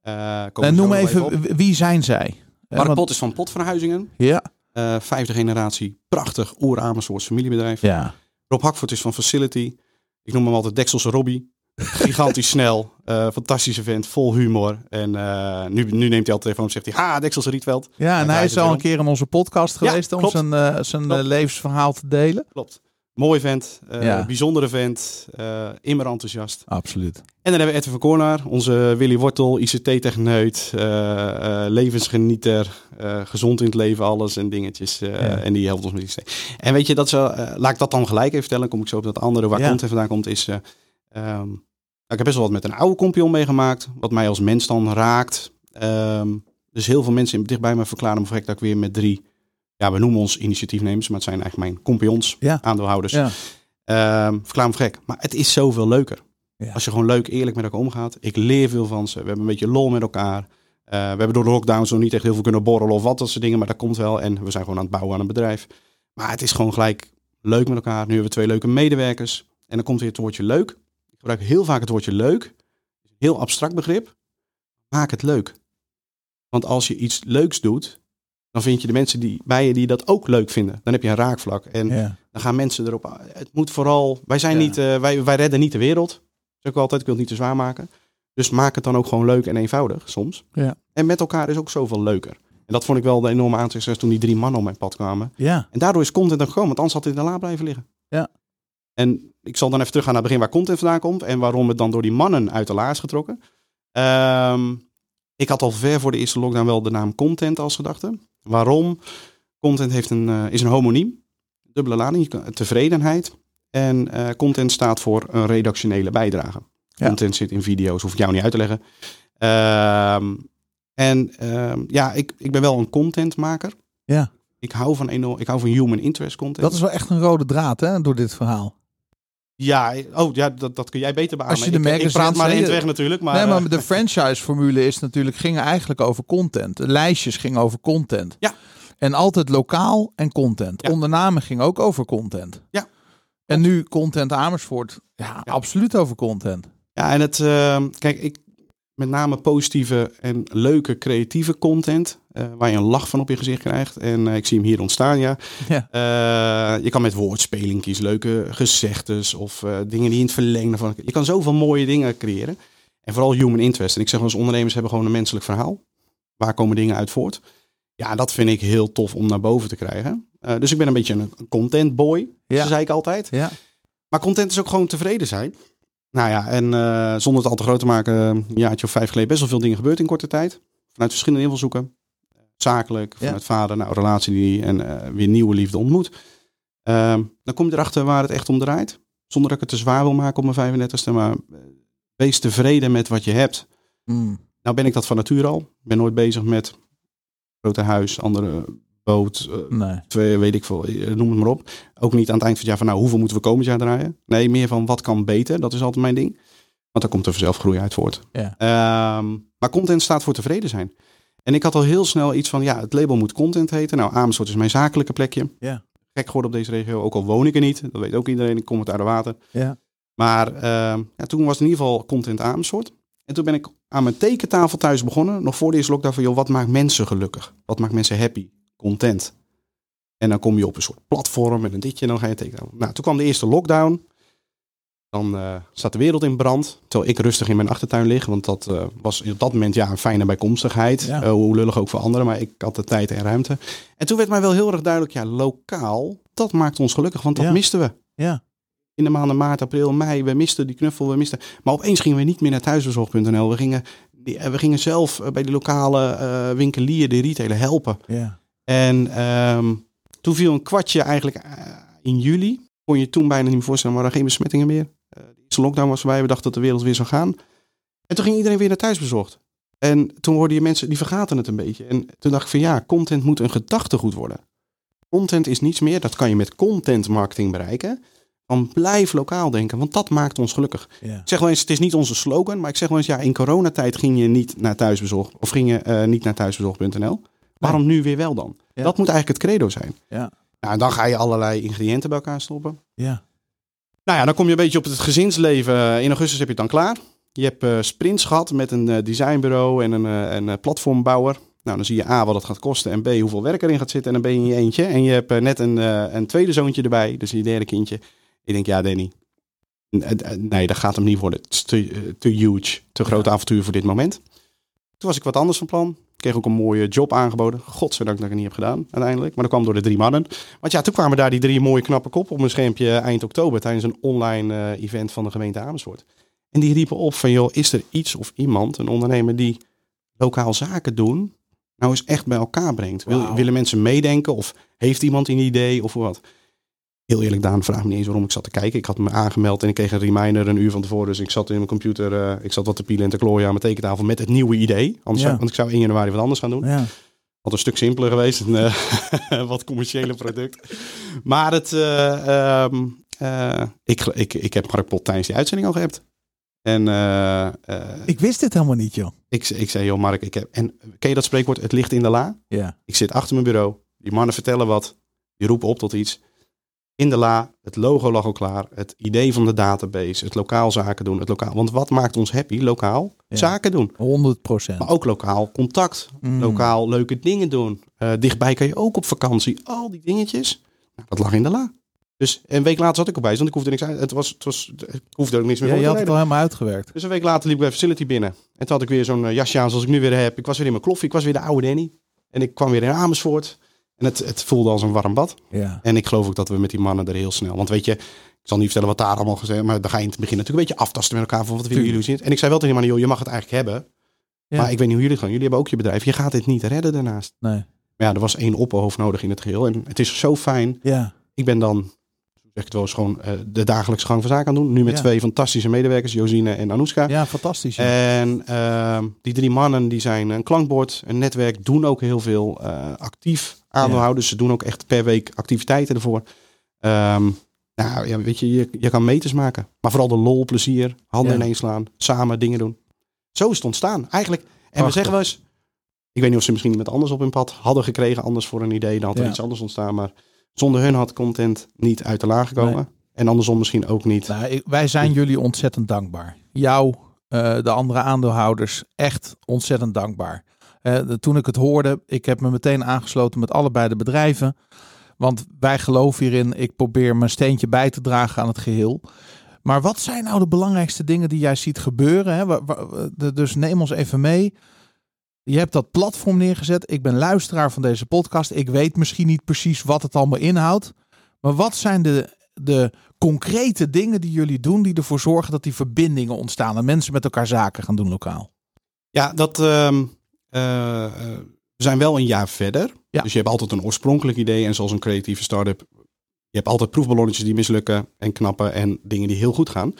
Eh, En we noem even, wie zijn zij? Hè, Mark want- Pot is van Potverhuizingen. Ja. eh vijfde generatie, prachtig oer-Amersfoort familiebedrijf. Ja. Rob Hakvoort is van Facility. Ik noem hem altijd Dekselse Robbie. Gigantisch snel. eh, fantastische vent. Vol humor. En eh, nu, nu neemt hij even op en zegt hij... Ha, Dekselse Rietveld. Ja, en hij is al een keer in onze podcast Ja, geweest om zijn, eh, zijn levensverhaal te delen. Klopt. Mooi vent. Ja. Bijzondere vent. immer enthousiast. Absoluut. En dan hebben we Edwin van Koornaar. Onze Willy Wortel. ICT-techneut. levensgenieter. gezond in het leven. Alles en dingetjes. Ja. En die helpt ons met ICT. En weet je, dat zo, laat ik dat dan gelijk even vertellen. Kom ik zo op dat andere. Waar Ja. content vandaan komt is... eh, ehm, ik heb best wel wat met een oude kompion meegemaakt. Wat mij als mens dan raakt. Ehm, dus heel veel mensen dichtbij me verklaren me dat ik weer met drie, ja, we noemen ons initiatiefnemers, maar het zijn eigenlijk mijn compagnons, Ja. aandeelhouders. Ja. Ehm, verklaar me gek. Maar het is zoveel leuker. Ja. Als je gewoon leuk, eerlijk met elkaar omgaat. Ik leer veel van ze. We hebben een beetje lol met elkaar. Eh, we hebben door de lockdowns nog niet echt heel veel kunnen borrelen of wat dat soort dingen. Maar dat komt wel. En we zijn gewoon aan het bouwen aan een bedrijf. Maar het is gewoon gelijk leuk met elkaar. Nu hebben we twee leuke medewerkers. En dan komt weer het woordje leuk. Ik gebruik heel vaak het woordje leuk. Heel abstract begrip. Maak het leuk. Want als je iets leuks doet, dan vind je de mensen die bij je die dat ook leuk vinden. Dan heb je een raakvlak. En Ja. dan gaan mensen erop. Het moet vooral. Wij zijn Ja. niet. eh, wij, wij redden niet de wereld. Dat zeg ik altijd. Ik wil het niet te zwaar maken. Dus maak het dan ook gewoon leuk en eenvoudig soms. Ja. En met elkaar is ook zoveel leuker. En dat vond ik wel de enorme aantrekkingskracht toen die drie mannen op mijn pad kwamen. Ja. En daardoor is content er gekomen, want anders had het in de la blijven liggen. Ja. En ik zal dan even teruggaan naar het begin waar content vandaan komt en waarom het dan door die mannen uit de la is getrokken. Ehm, ik had al ver voor de eerste lockdown wel de naam content als gedachte. Waarom? Content heeft een, eh, is een homoniem, dubbele lading, tevredenheid. En eh, content staat voor een redactionele bijdrage. Ja. Content zit in video's, hoef ik jou niet uit te leggen. Ehm, en ehm, ja, ik, ik ben wel een contentmaker. Ja. Ik hou van, enorm, ik hou van human interest content. Dat is wel echt een rode draad hè, door dit verhaal. Ja, oh ja, dat, dat kun jij beter beamen. Als je de ik, praat maar in weg natuurlijk. Maar, nee, maar eh, de franchise-formule is natuurlijk, ging eigenlijk over content. De lijstjes gingen over content. Ja. En altijd lokaal en content. Ja. Ondernamen ging ook over content. Ja. En nu content Amersfoort. Ja, Ja. absoluut over content. Ja, en het, eh, kijk, ik, met name positieve en leuke creatieve content, eh, waar je een lach van op je gezicht krijgt. En eh, ik zie hem hier ontstaan, ja. Ja. Eh, je kan met woordspeling kiezen, leuke gezegdes of dingen die in het verlengde van... Je kan zoveel mooie dingen creëren. En vooral human interest. En ik zeg eens, ondernemers hebben gewoon een menselijk verhaal. Waar komen dingen uit voort? Ja, dat vind ik heel tof om naar boven te krijgen. Dus ik ben een beetje een content boy, Ja. zei ik altijd. Ja. Maar content is ook gewoon tevreden zijn. Nou ja, en eh, zonder het al te groot te maken, een jaartje of vijf geleden best wel veel dingen gebeurd in korte tijd. Vanuit verschillende invalshoeken. Zakelijk, Ja. vanuit vader, nou, relatie die en eh, weer nieuwe liefde ontmoet. Ehm, dan kom je erachter waar het echt om draait. Zonder dat ik het te zwaar wil maken op mijn 35ste. Maar eh, wees tevreden met wat je hebt. Mm. Nou ben ik dat van nature al. Ik ben nooit bezig met grote huis, andere boot, eh, Nee. twee, weet ik veel, eh, noem het maar op. Ook niet aan het eind van het jaar van nou, hoeveel moeten we komend jaar draaien? Nee, meer van wat kan beter. Dat is altijd mijn ding. Want daar komt er vanzelf groei uit voort. Ja. Ehm, maar content staat voor tevreden zijn. En ik had al heel snel iets van, ja, het label moet content heten. Nou, Amersfoort is mijn zakelijke plekje. Ja. Gek geworden op deze regio, ook al woon ik er niet. Dat weet ook iedereen, ik kom het uit de water. Ja. Maar ehm, ja, toen was in ieder geval content Amersfoort. En toen ben ik aan mijn tekentafel thuis begonnen. Nog voor de eerste lockdown van, joh, wat maakt mensen gelukkig? Wat maakt mensen happy? Content. En dan kom je op een soort platform met een ditje en dan ga je tekenen. Nou, toen kwam de eerste lockdown. Dan eh, staat de wereld in brand. Terwijl ik rustig in mijn achtertuin lig. Want dat eh, was op dat moment ja, een fijne bijkomstigheid. Ja. Eh, hoe lullig ook voor anderen. Maar ik had de tijd en ruimte. En toen werd mij wel heel erg duidelijk. Ja, lokaal, dat maakt ons gelukkig. Want dat Ja. misten we. Ja. In de maanden maart, april, mei. We misten die knuffel. We misten. Maar opeens gingen we niet meer naar thuisbezorg.nl. We gingen, we gingen zelf bij de lokale winkelier, de retailer, helpen. Ja. En ehm, toen viel een kwartje eigenlijk eh, in juli. Kon je toen bijna niet meer voorstellen, maar er geen besmettingen meer. Eh, de eerste lockdown was voorbij. We dachten dat de wereld weer zou gaan. En toen ging iedereen weer naar thuis bezorgd. En toen hoorde je mensen, die vergaten het een beetje. En toen dacht ik van ja, content moet een gedachtegoed worden. Content is niets meer, dat kan je met content marketing bereiken. Van blijf lokaal denken, want dat maakt ons gelukkig. Ja. Ik zeg wel eens, het is niet onze slogan, maar ik zeg wel eens, ja, in coronatijd ging je niet naar thuisbezorg of ging je eh, niet naar thuisbezorg.nl. Waarom nu weer wel dan? Ja. Dat moet eigenlijk het credo zijn. Ja. Nou, en dan ga je allerlei ingrediënten bij elkaar stoppen. Ja. Nou ja, dan kom je een beetje op het gezinsleven. In augustus heb je het dan klaar. Je hebt eh, sprints gehad met een eh, designbureau en een, eh, een eh, platformbouwer. Nou, dan zie je A, wat het gaat kosten en B, hoeveel werk erin gaat zitten. En dan ben je in je eentje. En je hebt eh, net een, eh, een tweede zoontje erbij, dus je derde kindje. Ik denk, ja Danny, eh, nee, dat gaat hem niet worden. Het is te, eh, te huge, te groot avontuur voor dit moment. Toen was ik wat anders van plan. Ik kreeg ook een mooie job aangeboden. Godzijdank dat ik het niet heb gedaan uiteindelijk. Maar dat kwam door de drie mannen. Want ja, toen kwamen daar die drie mooie knappe kop op mijn schermpje eind oktober tijdens een online eh, event van de gemeente Amersfoort. En die riepen op van joh, is er iets of iemand, een ondernemer die lokaal zaken doen, nou eens echt bij elkaar brengt? Wil, willen mensen meedenken of heeft iemand een idee of wat? Heel eerlijk, Daan, vraag me niet eens waarom ik zat te kijken. Ik had me aangemeld en ik kreeg een reminder een uur van tevoren. Dus ik zat in mijn computer, uh, ik zat wat te pielen en te klooien aan mijn tekentafel met het nieuwe idee. Anders zou, want ik zou 1 januari wat anders gaan doen. Ja. Had een stuk simpeler geweest, een uh, wat commerciële product. Maar het, uh, um, ik, ik, ik heb Mark Pot tijdens die uitzending al gehebt. En, ik wist dit helemaal niet, joh. Ik, ik zei, joh Mark, ik heb... En ken je dat spreekwoord, het ligt in de la? Ja. Ik zit achter mijn bureau. Die mannen vertellen wat. Die roepen op tot iets in de la, het logo lag al klaar, het idee van de database, het lokaal zaken doen, het lokaal. Want wat maakt ons happy? Lokaal zaken doen. 100 procent. Maar ook lokaal contact, mm. lokaal leuke dingen doen. Uh, dichtbij kan je ook op vakantie. Al die dingetjes, nou, dat lag in de la. Dus een week later zat ik erbij, want ik hoefde niks uit. Het was, het was, ik hoefde ook niks meer ja, je had het al helemaal uitgewerkt. Dus een week later liep ik bij Facility binnen. En toen had ik weer zo'n eh, jasje aan zoals ik nu weer heb. Ik was weer in mijn kloffie, ik was weer de oude Danny. En ik kwam weer in Amersfoort. En het, het voelde als een warm bad. Ja. En ik geloof ook dat we met die mannen er heel snel. Want weet je, ik zal niet vertellen wat daar allemaal gezegd maar dan ga je in het begin natuurlijk een beetje aftasten met elkaar van wat willen jullie zien. En ik zei wel tegen die joh, je mag het eigenlijk hebben. Maar ik weet niet hoe jullie gaan. Jullie hebben ook je bedrijf. Je gaat dit niet redden daarnaast. Nee. Maar ja, er was één opperhoofd nodig in het geheel. En het is zo fijn. Ja. Ik ben dan, zeg ik het wel eens, gewoon uh, de dagelijkse gang van zaken aan doen. Nu met twee fantastische medewerkers, Josine en Anouska. Ja, fantastisch. En uh, die drie mannen, die zijn een klankbord, een netwerk, doen ook heel veel uh, actief aandeelhouders. Ze doen ook echt per week activiteiten ervoor. Um, nou ja, weet je, je, je kan meters maken. Maar vooral de lol, plezier, handen ineens slaan, samen dingen doen. Zo is het ontstaan. Eigenlijk, en we zeggen wel eens, ik weet niet of ze misschien iemand anders op hun pad hadden gekregen, anders voor een idee, dan had er iets anders ontstaan. Maar zonder hun had content niet uit de laag gekomen. En andersom misschien ook niet. Nou, wij zijn jullie ontzettend dankbaar. Jou, uh, de andere aandeelhouders, echt ontzettend dankbaar. Uh, toen ik het hoorde, ik heb me meteen aangesloten met allebei de bedrijven. Want wij geloven hierin, ik probeer mijn steentje bij te dragen aan het geheel. Maar wat zijn nou de belangrijkste dingen die jij ziet gebeuren? Hè? Dus neem ons even mee. Je hebt dat platform neergezet. Ik ben luisteraar van deze podcast. Ik weet misschien niet precies wat het allemaal inhoudt. Maar wat zijn de, de concrete dingen die jullie doen die ervoor zorgen dat die verbindingen ontstaan en mensen met elkaar zaken gaan doen lokaal? Ja, dat, uh, we zijn wel een jaar verder. Ja. Dus je hebt altijd een oorspronkelijk idee. En zoals een creatieve start-up, je hebt altijd proefballonnetjes die mislukken en knappen en dingen die heel goed gaan.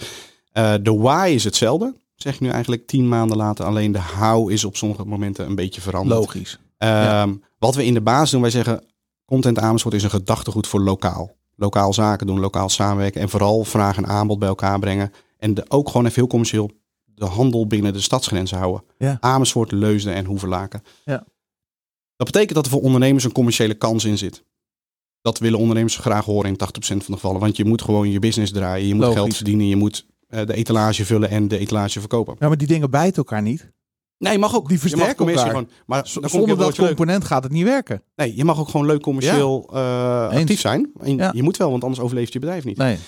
Uh, de why is hetzelfde, zeg ik nu eigenlijk tien maanden later. Alleen de how is op sommige momenten een beetje veranderd. Logisch. Ja. Ehm, wat we in de basis doen, wij zeggen content Amersfoort is een gedachtegoed voor lokaal. Lokaal zaken doen, lokaal samenwerken en vooral vraag en aanbod bij elkaar brengen. En de, ook gewoon even heel commercieel de handel binnen de stadsgrenzen houden. Ja. Amersfoort, Leusden en Hoevelaken. Ja. Dat betekent dat er voor ondernemers een commerciële kans in zit. Dat willen ondernemers graag horen in 80% van de gevallen. Want je moet gewoon je business draaien. Je moet Logisch. geld verdienen. Je moet uh, de etalage vullen en de etalage verkopen. Ja, maar die dingen bijten elkaar niet. Nee, je mag ook. Die versterken elkaar. Gewoon, maar Z zonder dat component leuk. gaat het niet werken. Nee, je mag ook gewoon leuk commercieel ja. uh, actief zijn. En ja. Je moet wel, want anders overleeft je bedrijf niet. Nee.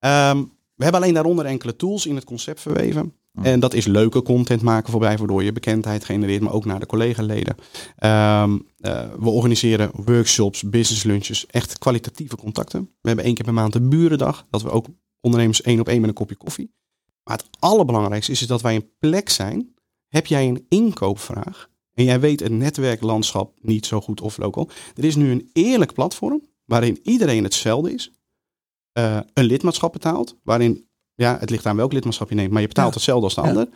Um, we hebben alleen daaronder enkele tools in het concept verweven. Oh. En dat is leuke content maken voorbij, waardoor je bekendheid genereert, maar ook naar de collega-leden. Um, uh, we organiseren workshops, business lunches, echt kwalitatieve contacten. We hebben één keer per maand een burendag, dat we ook ondernemers één op één met een kopje koffie. Maar het allerbelangrijkste is, is dat wij een plek zijn. Heb jij een inkoopvraag en jij weet het netwerklandschap niet zo goed of local. Er is nu een eerlijk platform waarin iedereen hetzelfde is. Uh, een lidmaatschap betaalt, waarin ja, het ligt aan welk lidmaatschap je neemt, maar je betaalt ja. hetzelfde als de ja. ander.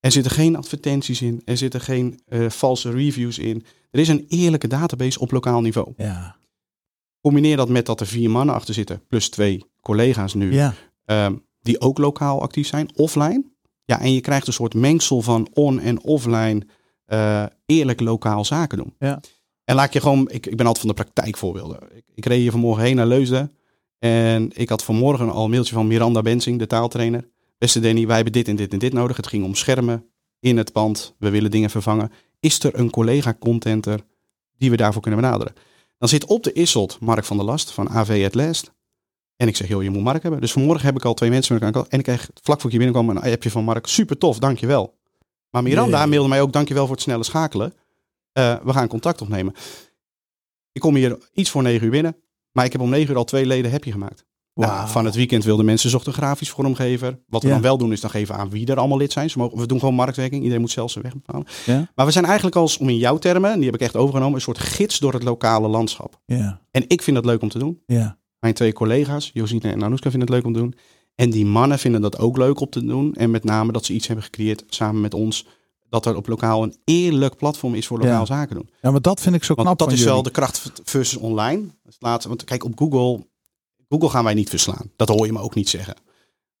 Er zitten geen advertenties in, er zitten geen uh, valse reviews in. Er is een eerlijke database op lokaal niveau. Ja. Combineer dat met dat er vier mannen achter zitten, plus twee collega's nu, ja. um, die ook lokaal actief zijn, offline. Ja, en je krijgt een soort mengsel van on- en offline uh, eerlijk lokaal zaken doen. Ja. En laat je gewoon, ik, ik ben altijd van de praktijkvoorbeelden. Ik, ik reed hier vanmorgen heen naar Leusden. En ik had vanmorgen al een mailtje van Miranda Bensing, de taaltrainer. Beste Danny, wij hebben dit en dit en dit nodig. Het ging om schermen in het pand. We willen dingen vervangen. Is er een collega-contenter die we daarvoor kunnen benaderen? Dan zit op de Isselt Mark van der Last van AV at Last. En ik zeg, joh, je moet Mark hebben. Dus vanmorgen heb ik al twee mensen met elkaar. En ik kreeg vlak voor ik hier binnenkwam een appje van Mark. Super tof, dankjewel. Maar Miranda Nee. mailde mij ook, dankjewel voor het snelle schakelen. Uh, we gaan contact opnemen. Ik kom hier iets voor negen uur binnen. Maar ik heb om negen uur al twee leden happy gemaakt. Wow. Nou, van het weekend wilden mensen zochten grafisch vormgever. Wat we Ja. dan wel doen is dan geven aan wie er allemaal lid zijn. Ze mogen, we doen gewoon marktwerking. Iedereen moet zelf zijn weg bepalen. Ja. Maar we zijn eigenlijk als, om in jouw termen, en die heb ik echt overgenomen, een soort gids door het lokale landschap. Ja. En ik vind dat leuk om te doen. Ja. Mijn twee collega's, Josine en Anouska, vinden het leuk om te doen. En die mannen vinden dat ook leuk om te doen. En met name dat ze iets hebben gecreëerd samen met ons. Dat er op lokaal een eerlijk platform is voor lokaal zaken doen. Ja, maar dat vind ik zo knap. Want dat is wel de kracht versus online. Laatste, want kijk, op Google, Google gaan wij niet verslaan. Dat hoor je me ook niet zeggen.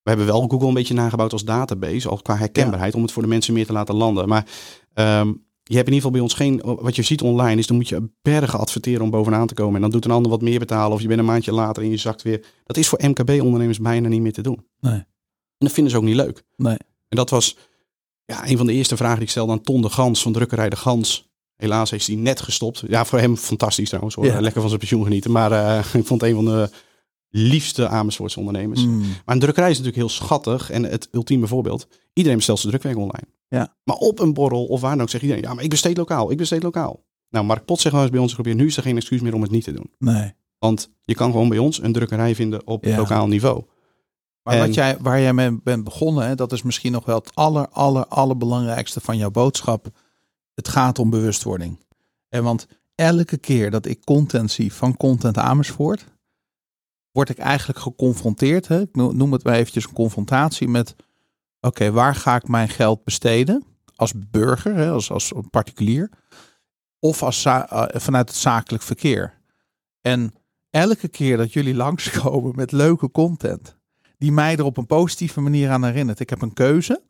We hebben wel Google een beetje nagebouwd als database, al qua herkenbaarheid, om het voor de mensen meer te laten landen. Maar um, je hebt in ieder geval bij ons geen, wat je ziet online is, dan moet je bergen adverteren om bovenaan te komen. En dan doet een ander wat meer betalen of je bent een maandje later en je zakt weer. Dat is voor MKB-ondernemers bijna niet meer te doen. Nee. En dat vinden ze ook niet leuk. Nee. En dat was ja, een van de eerste vragen die ik stelde aan Ton de Gans van Drukkerij de Gans. Helaas heeft hij net gestopt. Ja, voor hem fantastisch trouwens. Hoor. Lekker van zijn pensioen genieten. Maar uh, ik vond een van de liefste Amersfoortse ondernemers. Mm. Maar een drukkerij is natuurlijk heel schattig. En het ultieme voorbeeld. Iedereen bestelt zijn drukwerk online. Ja. Maar op een borrel of waar dan ook zegt iedereen, ja, maar ik besteed lokaal, ik besteed lokaal. Nou, Mark Pot zegt wel eens bij ons geprobeerd, nu is er geen excuus meer om het niet te doen. Nee. Want je kan gewoon bij ons een drukkerij vinden op lokaal niveau. Maar wat jij, waar jij mee bent begonnen, hè, dat is misschien nog wel het aller, aller, allerbelangrijkste van jouw boodschap. Het gaat om bewustwording. En want elke keer dat ik content zie van Content Amersfoort, word ik eigenlijk geconfronteerd. Hè? Ik noem het maar eventjes een confrontatie met oké, waar ga ik mijn geld besteden? Als burger, hè, als, als particulier. Of als, uh, vanuit het zakelijk verkeer. En elke keer dat jullie langskomen met leuke content, die mij er op een positieve manier aan herinnert. Ik heb een keuze.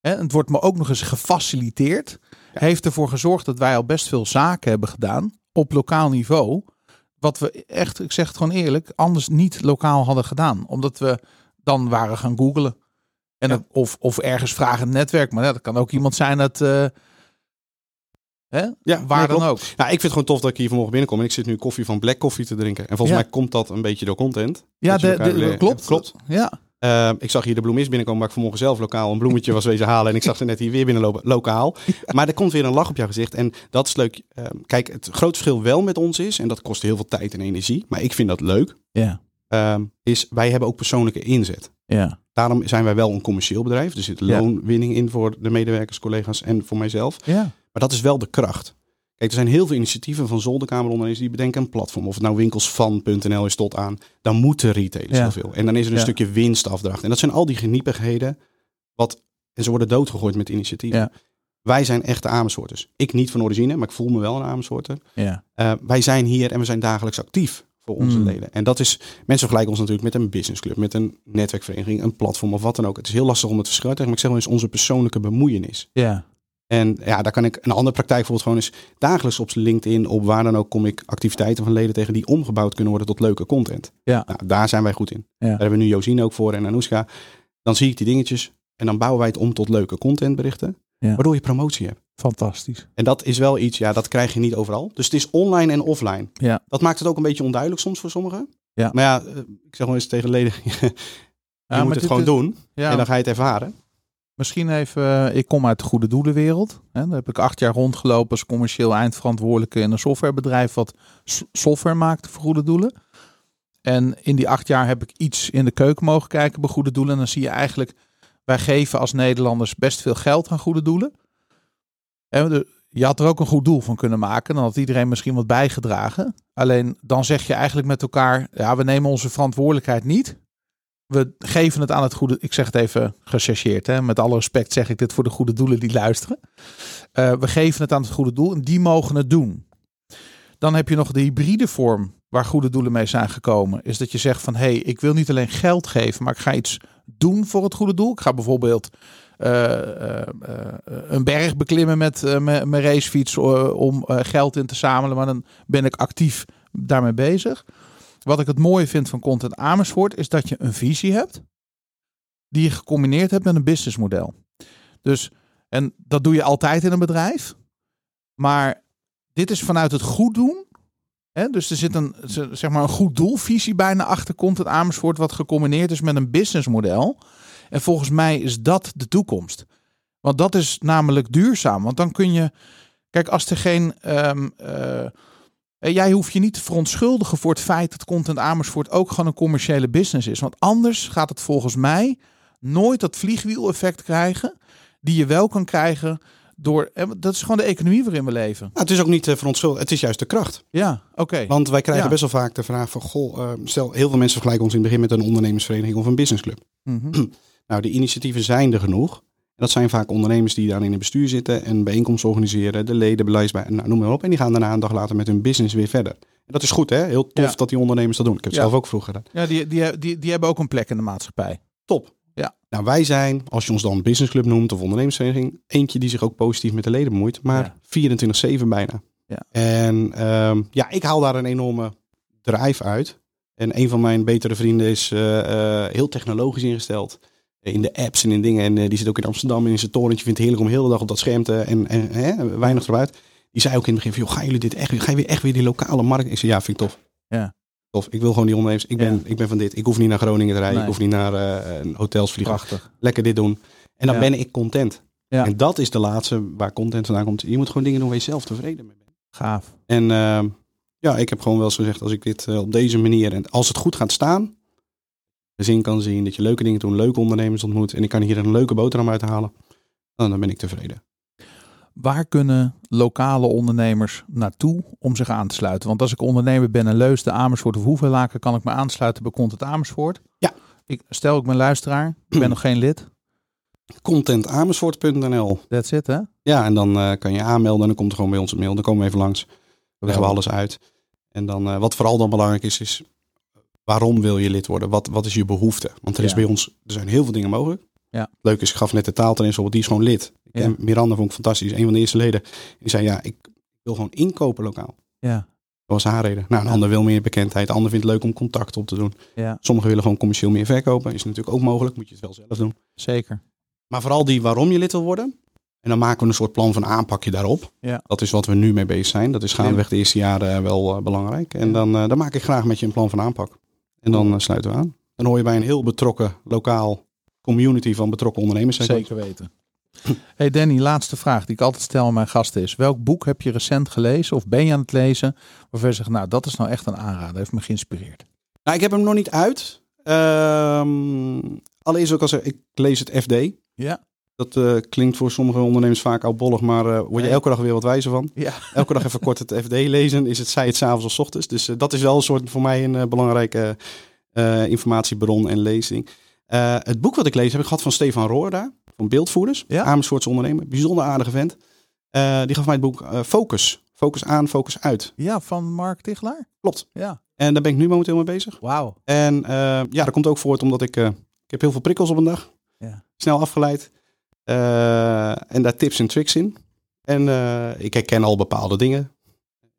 Hè, het wordt me ook nog eens gefaciliteerd. Heeft ervoor gezorgd dat wij al best veel zaken hebben gedaan op lokaal niveau. Wat we echt, ik zeg het gewoon eerlijk, anders niet lokaal hadden gedaan. Omdat we dan waren gaan googlen. En of, of ergens vragen netwerk. Maar dat kan ook iemand zijn dat. Uh, hè? Ja, waar dan ook. Ja, ik vind het gewoon tof dat ik hier vanmorgen binnenkom. En ik zit nu koffie van Black Coffee te drinken. En volgens mij komt dat een beetje door content. Ja, de, de, klopt. klopt. Ja. Uh, ik zag hier de bloemist binnenkomen waar ik vanmorgen zelf lokaal een bloemetje was wezen halen. En ik zag ze net hier weer binnenlopen, lokaal. Maar er komt weer een lach op jouw gezicht. En dat is leuk. Uh, kijk, het grote verschil wel met ons is, en dat kost heel veel tijd en energie. Maar ik vind dat leuk. Ja. Uh, is wij hebben ook persoonlijke inzet. Ja. Daarom zijn wij wel een commercieel bedrijf. Er zit loonwinning in voor de medewerkers, collega's en voor mijzelf. Ja. Maar dat is wel de kracht. Kijk, er zijn heel veel initiatieven van zolderkamerondernemers die bedenken een platform. Of het nou winkelsvan.nl is tot aan. Dan moeten retailers ja. zoveel. En dan is er een stukje winstafdracht. En dat zijn al die geniepigheden. Wat, en ze worden doodgegooid met initiatieven. Ja. Wij zijn echte Amersfoorters. Ik niet van origine, maar ik voel me wel een Amersfoorter. Ja. Uh, wij zijn hier en we zijn dagelijks actief voor onze Mm. leden. En dat is, mensen vergelijken ons natuurlijk met een businessclub, met een netwerkvereniging, een platform of wat dan ook. Het is heel lastig om het verschil te leggen, maar ik zeg wel eens onze persoonlijke bemoeienis. Ja. En ja, daar kan ik een andere praktijk bijvoorbeeld gewoon eens dagelijks op LinkedIn, op waar dan ook, kom ik activiteiten van leden tegen die omgebouwd kunnen worden tot leuke content. Ja. Nou, daar zijn wij goed in. Ja. Daar hebben we nu Josine ook voor en Anouska. Dan zie ik die dingetjes en dan bouwen wij het om tot leuke contentberichten, Ja. waardoor je promotie hebt. Fantastisch. En dat is wel iets, ja, dat krijg je niet overal. Dus het is online en offline. Ja. Dat maakt het ook een beetje onduidelijk soms voor sommigen. Ja. Maar ja, eh, ik zeg wel eens tegen leden, je Ja, moet het gewoon is- doen Ja. en dan ga je het ervaren. Misschien even, eh, ik kom uit de goede doelenwereld. Daar heb ik acht jaar rondgelopen als commercieel eindverantwoordelijke in een softwarebedrijf wat software maakte voor goede doelen. En in die acht jaar heb ik iets in de keuken mogen kijken bij goede doelen. En dan zie je eigenlijk, wij geven als Nederlanders best veel geld aan goede doelen. En je had er ook een goed doel van kunnen maken. Dan had iedereen misschien wat bijgedragen. Alleen dan zeg je eigenlijk met elkaar, ja, we nemen onze verantwoordelijkheid niet we geven het aan het goede. Ik zeg het even gechargeerd. Hè? Met alle respect zeg ik dit voor de goede doelen die luisteren. Eh, we geven het aan het goede doel en die mogen het doen. Dan heb je nog de hybride vorm waar goede doelen mee zijn gekomen. Is dat je zegt van hé, hey, ik wil niet alleen geld geven, maar ik ga iets doen voor het goede doel. Ik ga bijvoorbeeld eh, eh, een berg beklimmen met mijn racefiets om geld in te zamelen. Maar dan ben ik actief daarmee bezig. Wat ik het mooie vind van Content Amersfoort is dat je een visie hebt die je gecombineerd hebt met een businessmodel. Dus, en dat doe je altijd in een bedrijf. Maar dit is vanuit het goed doen. Hè? Dus er zit een, zeg maar een goed doelvisie bijna achter Content Amersfoort, wat gecombineerd is met een businessmodel. En volgens mij is dat de toekomst. Want dat is namelijk duurzaam. Want dan kun je. Kijk, als er geen. ehm, eh, eh, Jij hoeft je niet te verontschuldigen voor het feit dat Content Amersfoort ook gewoon een commerciële business is. Want anders gaat het volgens mij nooit dat vliegwiel-effect krijgen. Die je wel kan krijgen door. Dat is gewoon de economie waarin we leven. Nou, het is ook niet uh, verontschuldigd. Het is juist de kracht. Ja, oké. Want wij krijgen best wel vaak de vraag van: goh, uh, stel, heel veel mensen vergelijken ons in het begin met een ondernemersvereniging of een businessclub. Mm nou, de initiatieven zijn er genoeg. Dat zijn vaak ondernemers die dan in het bestuur zitten en bijeenkomsten organiseren, de leden, beleidsbij, nou, noem maar op. En die gaan daarna een dag later met hun business weer verder. En dat is goed, hè? Heel tof dat die ondernemers dat doen. Ik heb het zelf ook vroeger gedaan. Ja, die, die, die, die hebben ook een plek in de maatschappij. Top. Ja. Nou, wij zijn, als je ons dan businessclub noemt of ondernemersvereniging, eentje die zich ook positief met de leden bemoeit, maar 24-7 bijna. Ja. En ehm, ja, ik haal daar een enorme drive uit. En een van mijn betere vrienden is uh, uh, heel technologisch ingesteld in de apps en in dingen. En uh, die zit ook in Amsterdam in zijn torentje. Vindt het heerlijk om heel de dag op dat scherm te en, en hè, weinig eruit. Die zei ook in het begin van, joh, gaan jullie dit echt, ga je weer echt weer die lokale markt? Ik zei, ja, vind ik tof. Ja. Tof. Ik wil gewoon die ondernemers. Ik ben, ik ben van dit. Ik hoef niet naar Groningen te rijden. Ik hoef niet naar uh, hotels vliegen. Prachtig. Lekker dit doen. En dan ben ik content. Ja. En dat is de laatste waar content vandaan komt. Je moet gewoon dingen doen waar je zelf tevreden mee bent. Gaaf. En uh, ja, ik heb gewoon wel eens gezegd, als ik dit uh, op deze manier en als het goed gaat staan, de zin kan zien, dat je leuke dingen doet, leuke ondernemers ontmoet en ik kan hier een leuke boterham uithalen, dan, dan ben ik tevreden. Waar kunnen lokale ondernemers naartoe om zich aan te sluiten? Want als ik ondernemer ben in Leusden, Amersfoort of Hoevelaken, kan ik me aansluiten bij Content Amersfoort. Ja. Ik, stel ik ben luisteraar, ik ben nog geen lid. Contentamersfoort.nl That's it, hè? Ja, en dan uh, kan je aanmelden en dan komt er gewoon bij ons een mail. Dan komen we even langs. Dan leggen we alles uit. En dan, uh, wat vooral dan belangrijk is, is waarom wil je lid worden? Wat, wat is je behoefte? Want er is bij ons, er zijn heel veel dingen mogelijk. Ja. Leuk is, ik gaf net de taaltrainer op, die is gewoon lid. En Miranda vond ik fantastisch, een van de eerste leden. Die zei, ja, ik wil gewoon inkopen lokaal. Ja. Dat was haar reden. Nou, een ander wil meer bekendheid. Een ander vindt het leuk om contact op te doen. Ja. Sommigen willen gewoon commercieel meer verkopen. Is natuurlijk ook mogelijk. Moet je het wel zelf doen. Zeker. Maar vooral die waarom je lid wil worden. En dan maken we een soort plan van aanpakje daarop. Ja. Dat is wat we nu mee bezig zijn. Dat is gaandeweg de eerste jaren wel uh, belangrijk. En dan, uh, dan maak ik graag met je een plan van aanpak. En dan uh, sluiten we aan. Dan hoor je bij een heel betrokken lokaal community van betrokken ondernemers. Zeker weten. Hey Danny, laatste vraag die ik altijd stel aan mijn gasten is: welk boek heb je recent gelezen of ben je aan het lezen waarvan je zegt, nou dat is nou echt een aanrader, heeft me geïnspireerd? Nou, ik heb hem nog niet uit. Um, allereerst ook als ik lees het FD. Ja. Dat uh, klinkt voor sommige ondernemers vaak oudbollig, maar uh, word je elke dag weer wat wijzer van. Ja. Elke dag even kort het FD lezen. Is het zij het s'avonds of s ochtends. Dus uh, dat is wel een soort voor mij een belangrijke informatiebron en lezing. het boek wat ik lees heb ik gehad van Stefan Roorda van Beeldvoerders. Ja? Amersfoortse ondernemer. Bijzonder aardige vent. die gaf mij het boek Focus. Focus aan, focus uit. Ja, van Mark Tichelaar? Klopt. Ja. En daar ben ik nu momenteel mee bezig. Wauw. En ja, dat komt ook voort omdat ik, ik heb heel veel prikkels op een dag. Ja. Snel afgeleid. Uh, en daar tips en tricks in. En uh, ik herken al bepaalde dingen.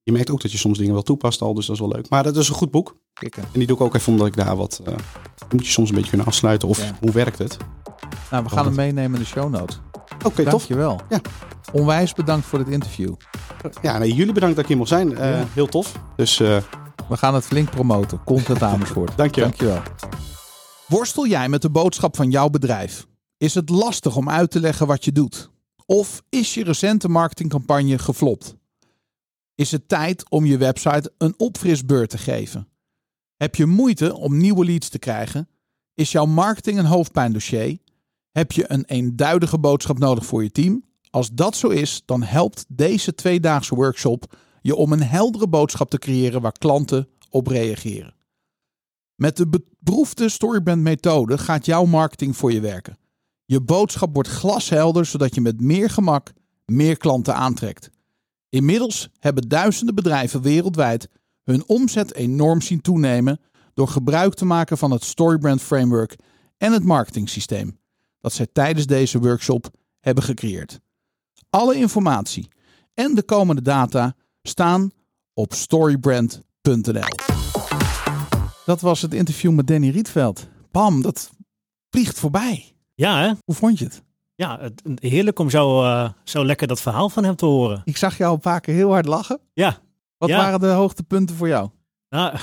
Je merkt ook dat je soms dingen wel toepast al, dus dat is wel leuk. Maar dat is een goed boek. Kikken. En die doe ik ook even omdat ik daar wat... Uh, moet je soms een beetje kunnen afsluiten of hoe werkt het. Nou, we gaan hem meenemen in de show notes. Oké, okay, tof. Dankjewel. Ja. Onwijs bedankt voor dit interview. Ja, nee, jullie bedankt dat ik hier mocht zijn. Ja. Heel tof. Dus... we gaan het flink promoten. Content Amersfoort. Dankjewel. Dankjewel. Worstel jij met de boodschap van jouw bedrijf? Is het lastig om uit te leggen wat je doet? Of is je recente marketingcampagne geflopt? Is het tijd om je website een opfrisbeurt te geven? Heb je moeite om nieuwe leads te krijgen? Is jouw marketing een hoofdpijndossier? Heb je een eenduidige boodschap nodig voor je team? Als dat zo is, dan helpt deze tweedaagse workshop je om een heldere boodschap te creëren waar klanten op reageren. Met de beproefde Storybrand methode gaat jouw marketing voor je werken. Je boodschap wordt glashelder zodat je met meer gemak meer klanten aantrekt. Inmiddels hebben duizenden bedrijven wereldwijd hun omzet enorm zien toenemen door gebruik te maken van het Storybrand Framework en het marketingsysteem dat zij tijdens deze workshop hebben gecreëerd. Alle informatie en de komende data staan op storybrand.nl. Dat was het interview met Danny Rietveld. Pam, dat vliegt voorbij. Ja, hè? Hoe vond je het? Ja, het, heerlijk om zo, uh, zo lekker dat verhaal van hem te horen. Ik zag jou een paar keer heel hard lachen. Ja. Wat waren de hoogtepunten voor jou? Nou,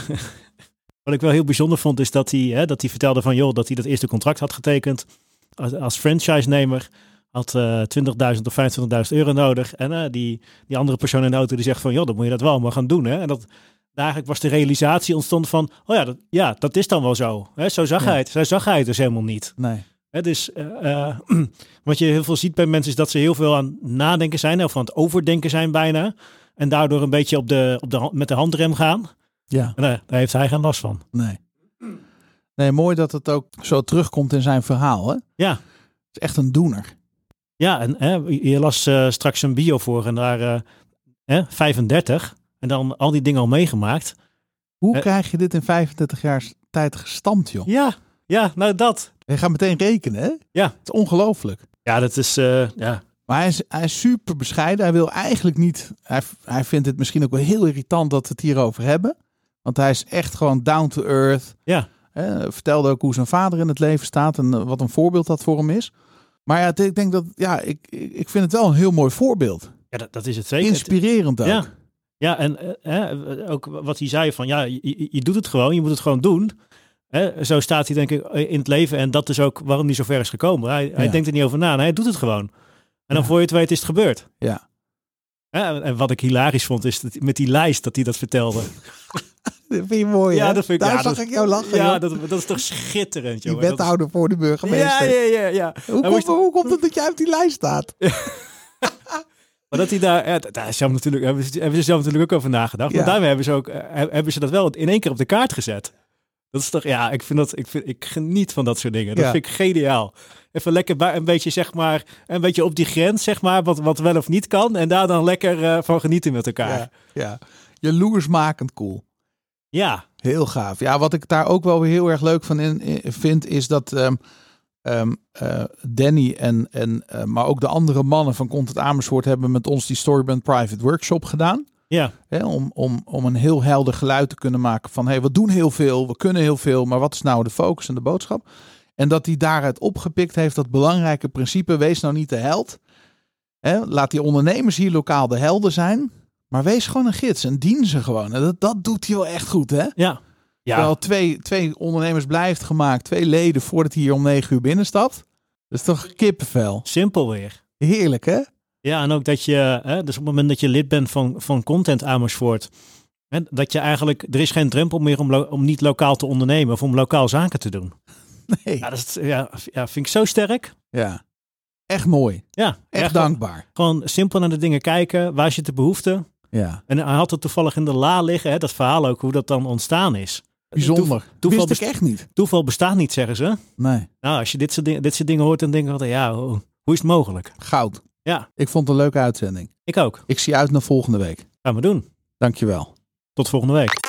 wat ik wel heel bijzonder vond, is dat hij, hè, dat hij vertelde van joh, dat hij dat eerste contract had getekend als, als franchise-nemer. Had uh, eh, 20.000 of 25.000 euro nodig. En uh, die, die andere persoon in de auto die zegt van joh, dan moet je dat wel maar gaan doen. Hè? En dat, eigenlijk was de realisatie ontstond van, oh ja, dat, ja, dat is dan wel zo. Hè? Zo zag hij het. Zo zag hij het dus helemaal niet. Nee. Het is, uh, wat je heel veel ziet bij mensen is dat ze heel veel aan nadenken zijn of aan het overdenken zijn bijna. En daardoor een beetje op de, op de, met de handrem gaan. Ja. En daar, daar heeft hij geen last van. Nee. Nee, mooi dat het ook zo terugkomt in zijn verhaal. Hè? Ja. Het is echt een doener. Ja, en hè, je las uh, straks een bio voor en daar uh, hè, 35 en dan al die dingen al meegemaakt. Hoe krijg je dit in 35 jaar tijd gestampt, joh? Ja, ja, nou dat. Je gaat meteen rekenen, hè? Ja. Het is ongelooflijk. Ja, dat is, uh, ja. Maar hij is, hij is super bescheiden. Hij wil eigenlijk niet... Hij, hij vindt het misschien ook wel heel irritant dat we het hierover hebben. Want hij is echt gewoon down to earth. Ja. Hè, vertelde ook hoe zijn vader in het leven staat en wat een voorbeeld dat voor hem is. Maar ja, ik denk dat, ja, ik, ik vind het wel een heel mooi voorbeeld. Ja, dat, dat is het zeker. Inspirerend ook. Ja, ja en uh, ook wat hij zei van, ja, je, je, doet het gewoon, je moet het gewoon doen. Hè, zo staat hij denk ik in het leven en dat is ook waarom hij zo ver is gekomen. Hij, ja. hij denkt er niet over na en hij doet het gewoon. En dan voor je het weet is het gebeurd. Ja. En wat ik hilarisch vond is dat, met die lijst dat hij dat vertelde. Dat vind je mooi, Ja, hè? dat vind ik, Daar ja, zag dat, ik jou lachen, Ja, dat, dat is toch schitterend, joh. Die wethouder voor de burgemeester. Ja, ja, ja. ja. Hoe, komt, moest... hoe komt het dat jij op die lijst staat? maar dat hij daar, ja, daar is zelf natuurlijk, hebben, ze, hebben ze zelf natuurlijk ook over nagedacht. Maar daarmee hebben ze ook, hebben ze dat wel in één keer op de kaart gezet. Dat is toch, ja, ik vind dat, ik, vind, ik geniet van dat soort dingen. Dat Ja. vind ik geniaal. Even lekker bij, een beetje, zeg maar, een beetje op die grens, zeg maar, wat, wat wel of niet kan. En daar dan lekker eh, van genieten met elkaar. Ja, ja. Jaloersmakend cool. Ja, Heel gaaf. Ja, wat ik daar ook wel weer heel erg leuk van in, in- vind, is dat ehm, ehm, eh, Danny en, en eh, maar ook de andere mannen van Content Amersfoort hebben met ons die Storybrand Private Workshop gedaan. Ja, Hè, om, om, om een heel helder geluid te kunnen maken van hey, we doen heel veel, we kunnen heel veel, maar wat is nou de focus en de boodschap? En dat hij daaruit opgepikt heeft dat belangrijke principe, wees nou niet de held. Hè, laat die ondernemers hier lokaal de helden zijn, maar wees gewoon een gids en dien ze gewoon. En dat, dat doet hij wel echt goed, hè? ja. Ja, Terwijl twee, twee ondernemers blijft gemaakt, twee leden voordat hij hier om negen uur binnenstapt. Dat is toch kippenvel. simpel weer. Heerlijk, hè? Ja, en ook dat je, hè, dus op het moment dat je lid bent van, van Content Amersfoort, hè, dat je eigenlijk, er is geen drempel meer om, lo- om niet lokaal te ondernemen of om lokaal zaken te doen. Nee. Ja, dat is, ja, ja vind ik zo sterk. Ja. Echt mooi. Ja, Echt echt dankbaar. Gewoon simpel naar de dingen kijken, waar zit de behoefte? Ja. En hij had het toevallig in de la liggen, hè, dat verhaal ook, hoe dat dan ontstaan is. Bijzonder. toeval Wist ik echt niet. Toeval bestaat niet, zeggen ze. Nee. Nou, als je dit soort, dingen, dit soort dingen hoort, dan denk altijd, ja, hoe, hoe is het mogelijk? Goud. Ja, Ik vond het een leuke uitzending. ik ook. Ik zie uit naar volgende week. Gaan we doen. Dankjewel. Tot volgende week.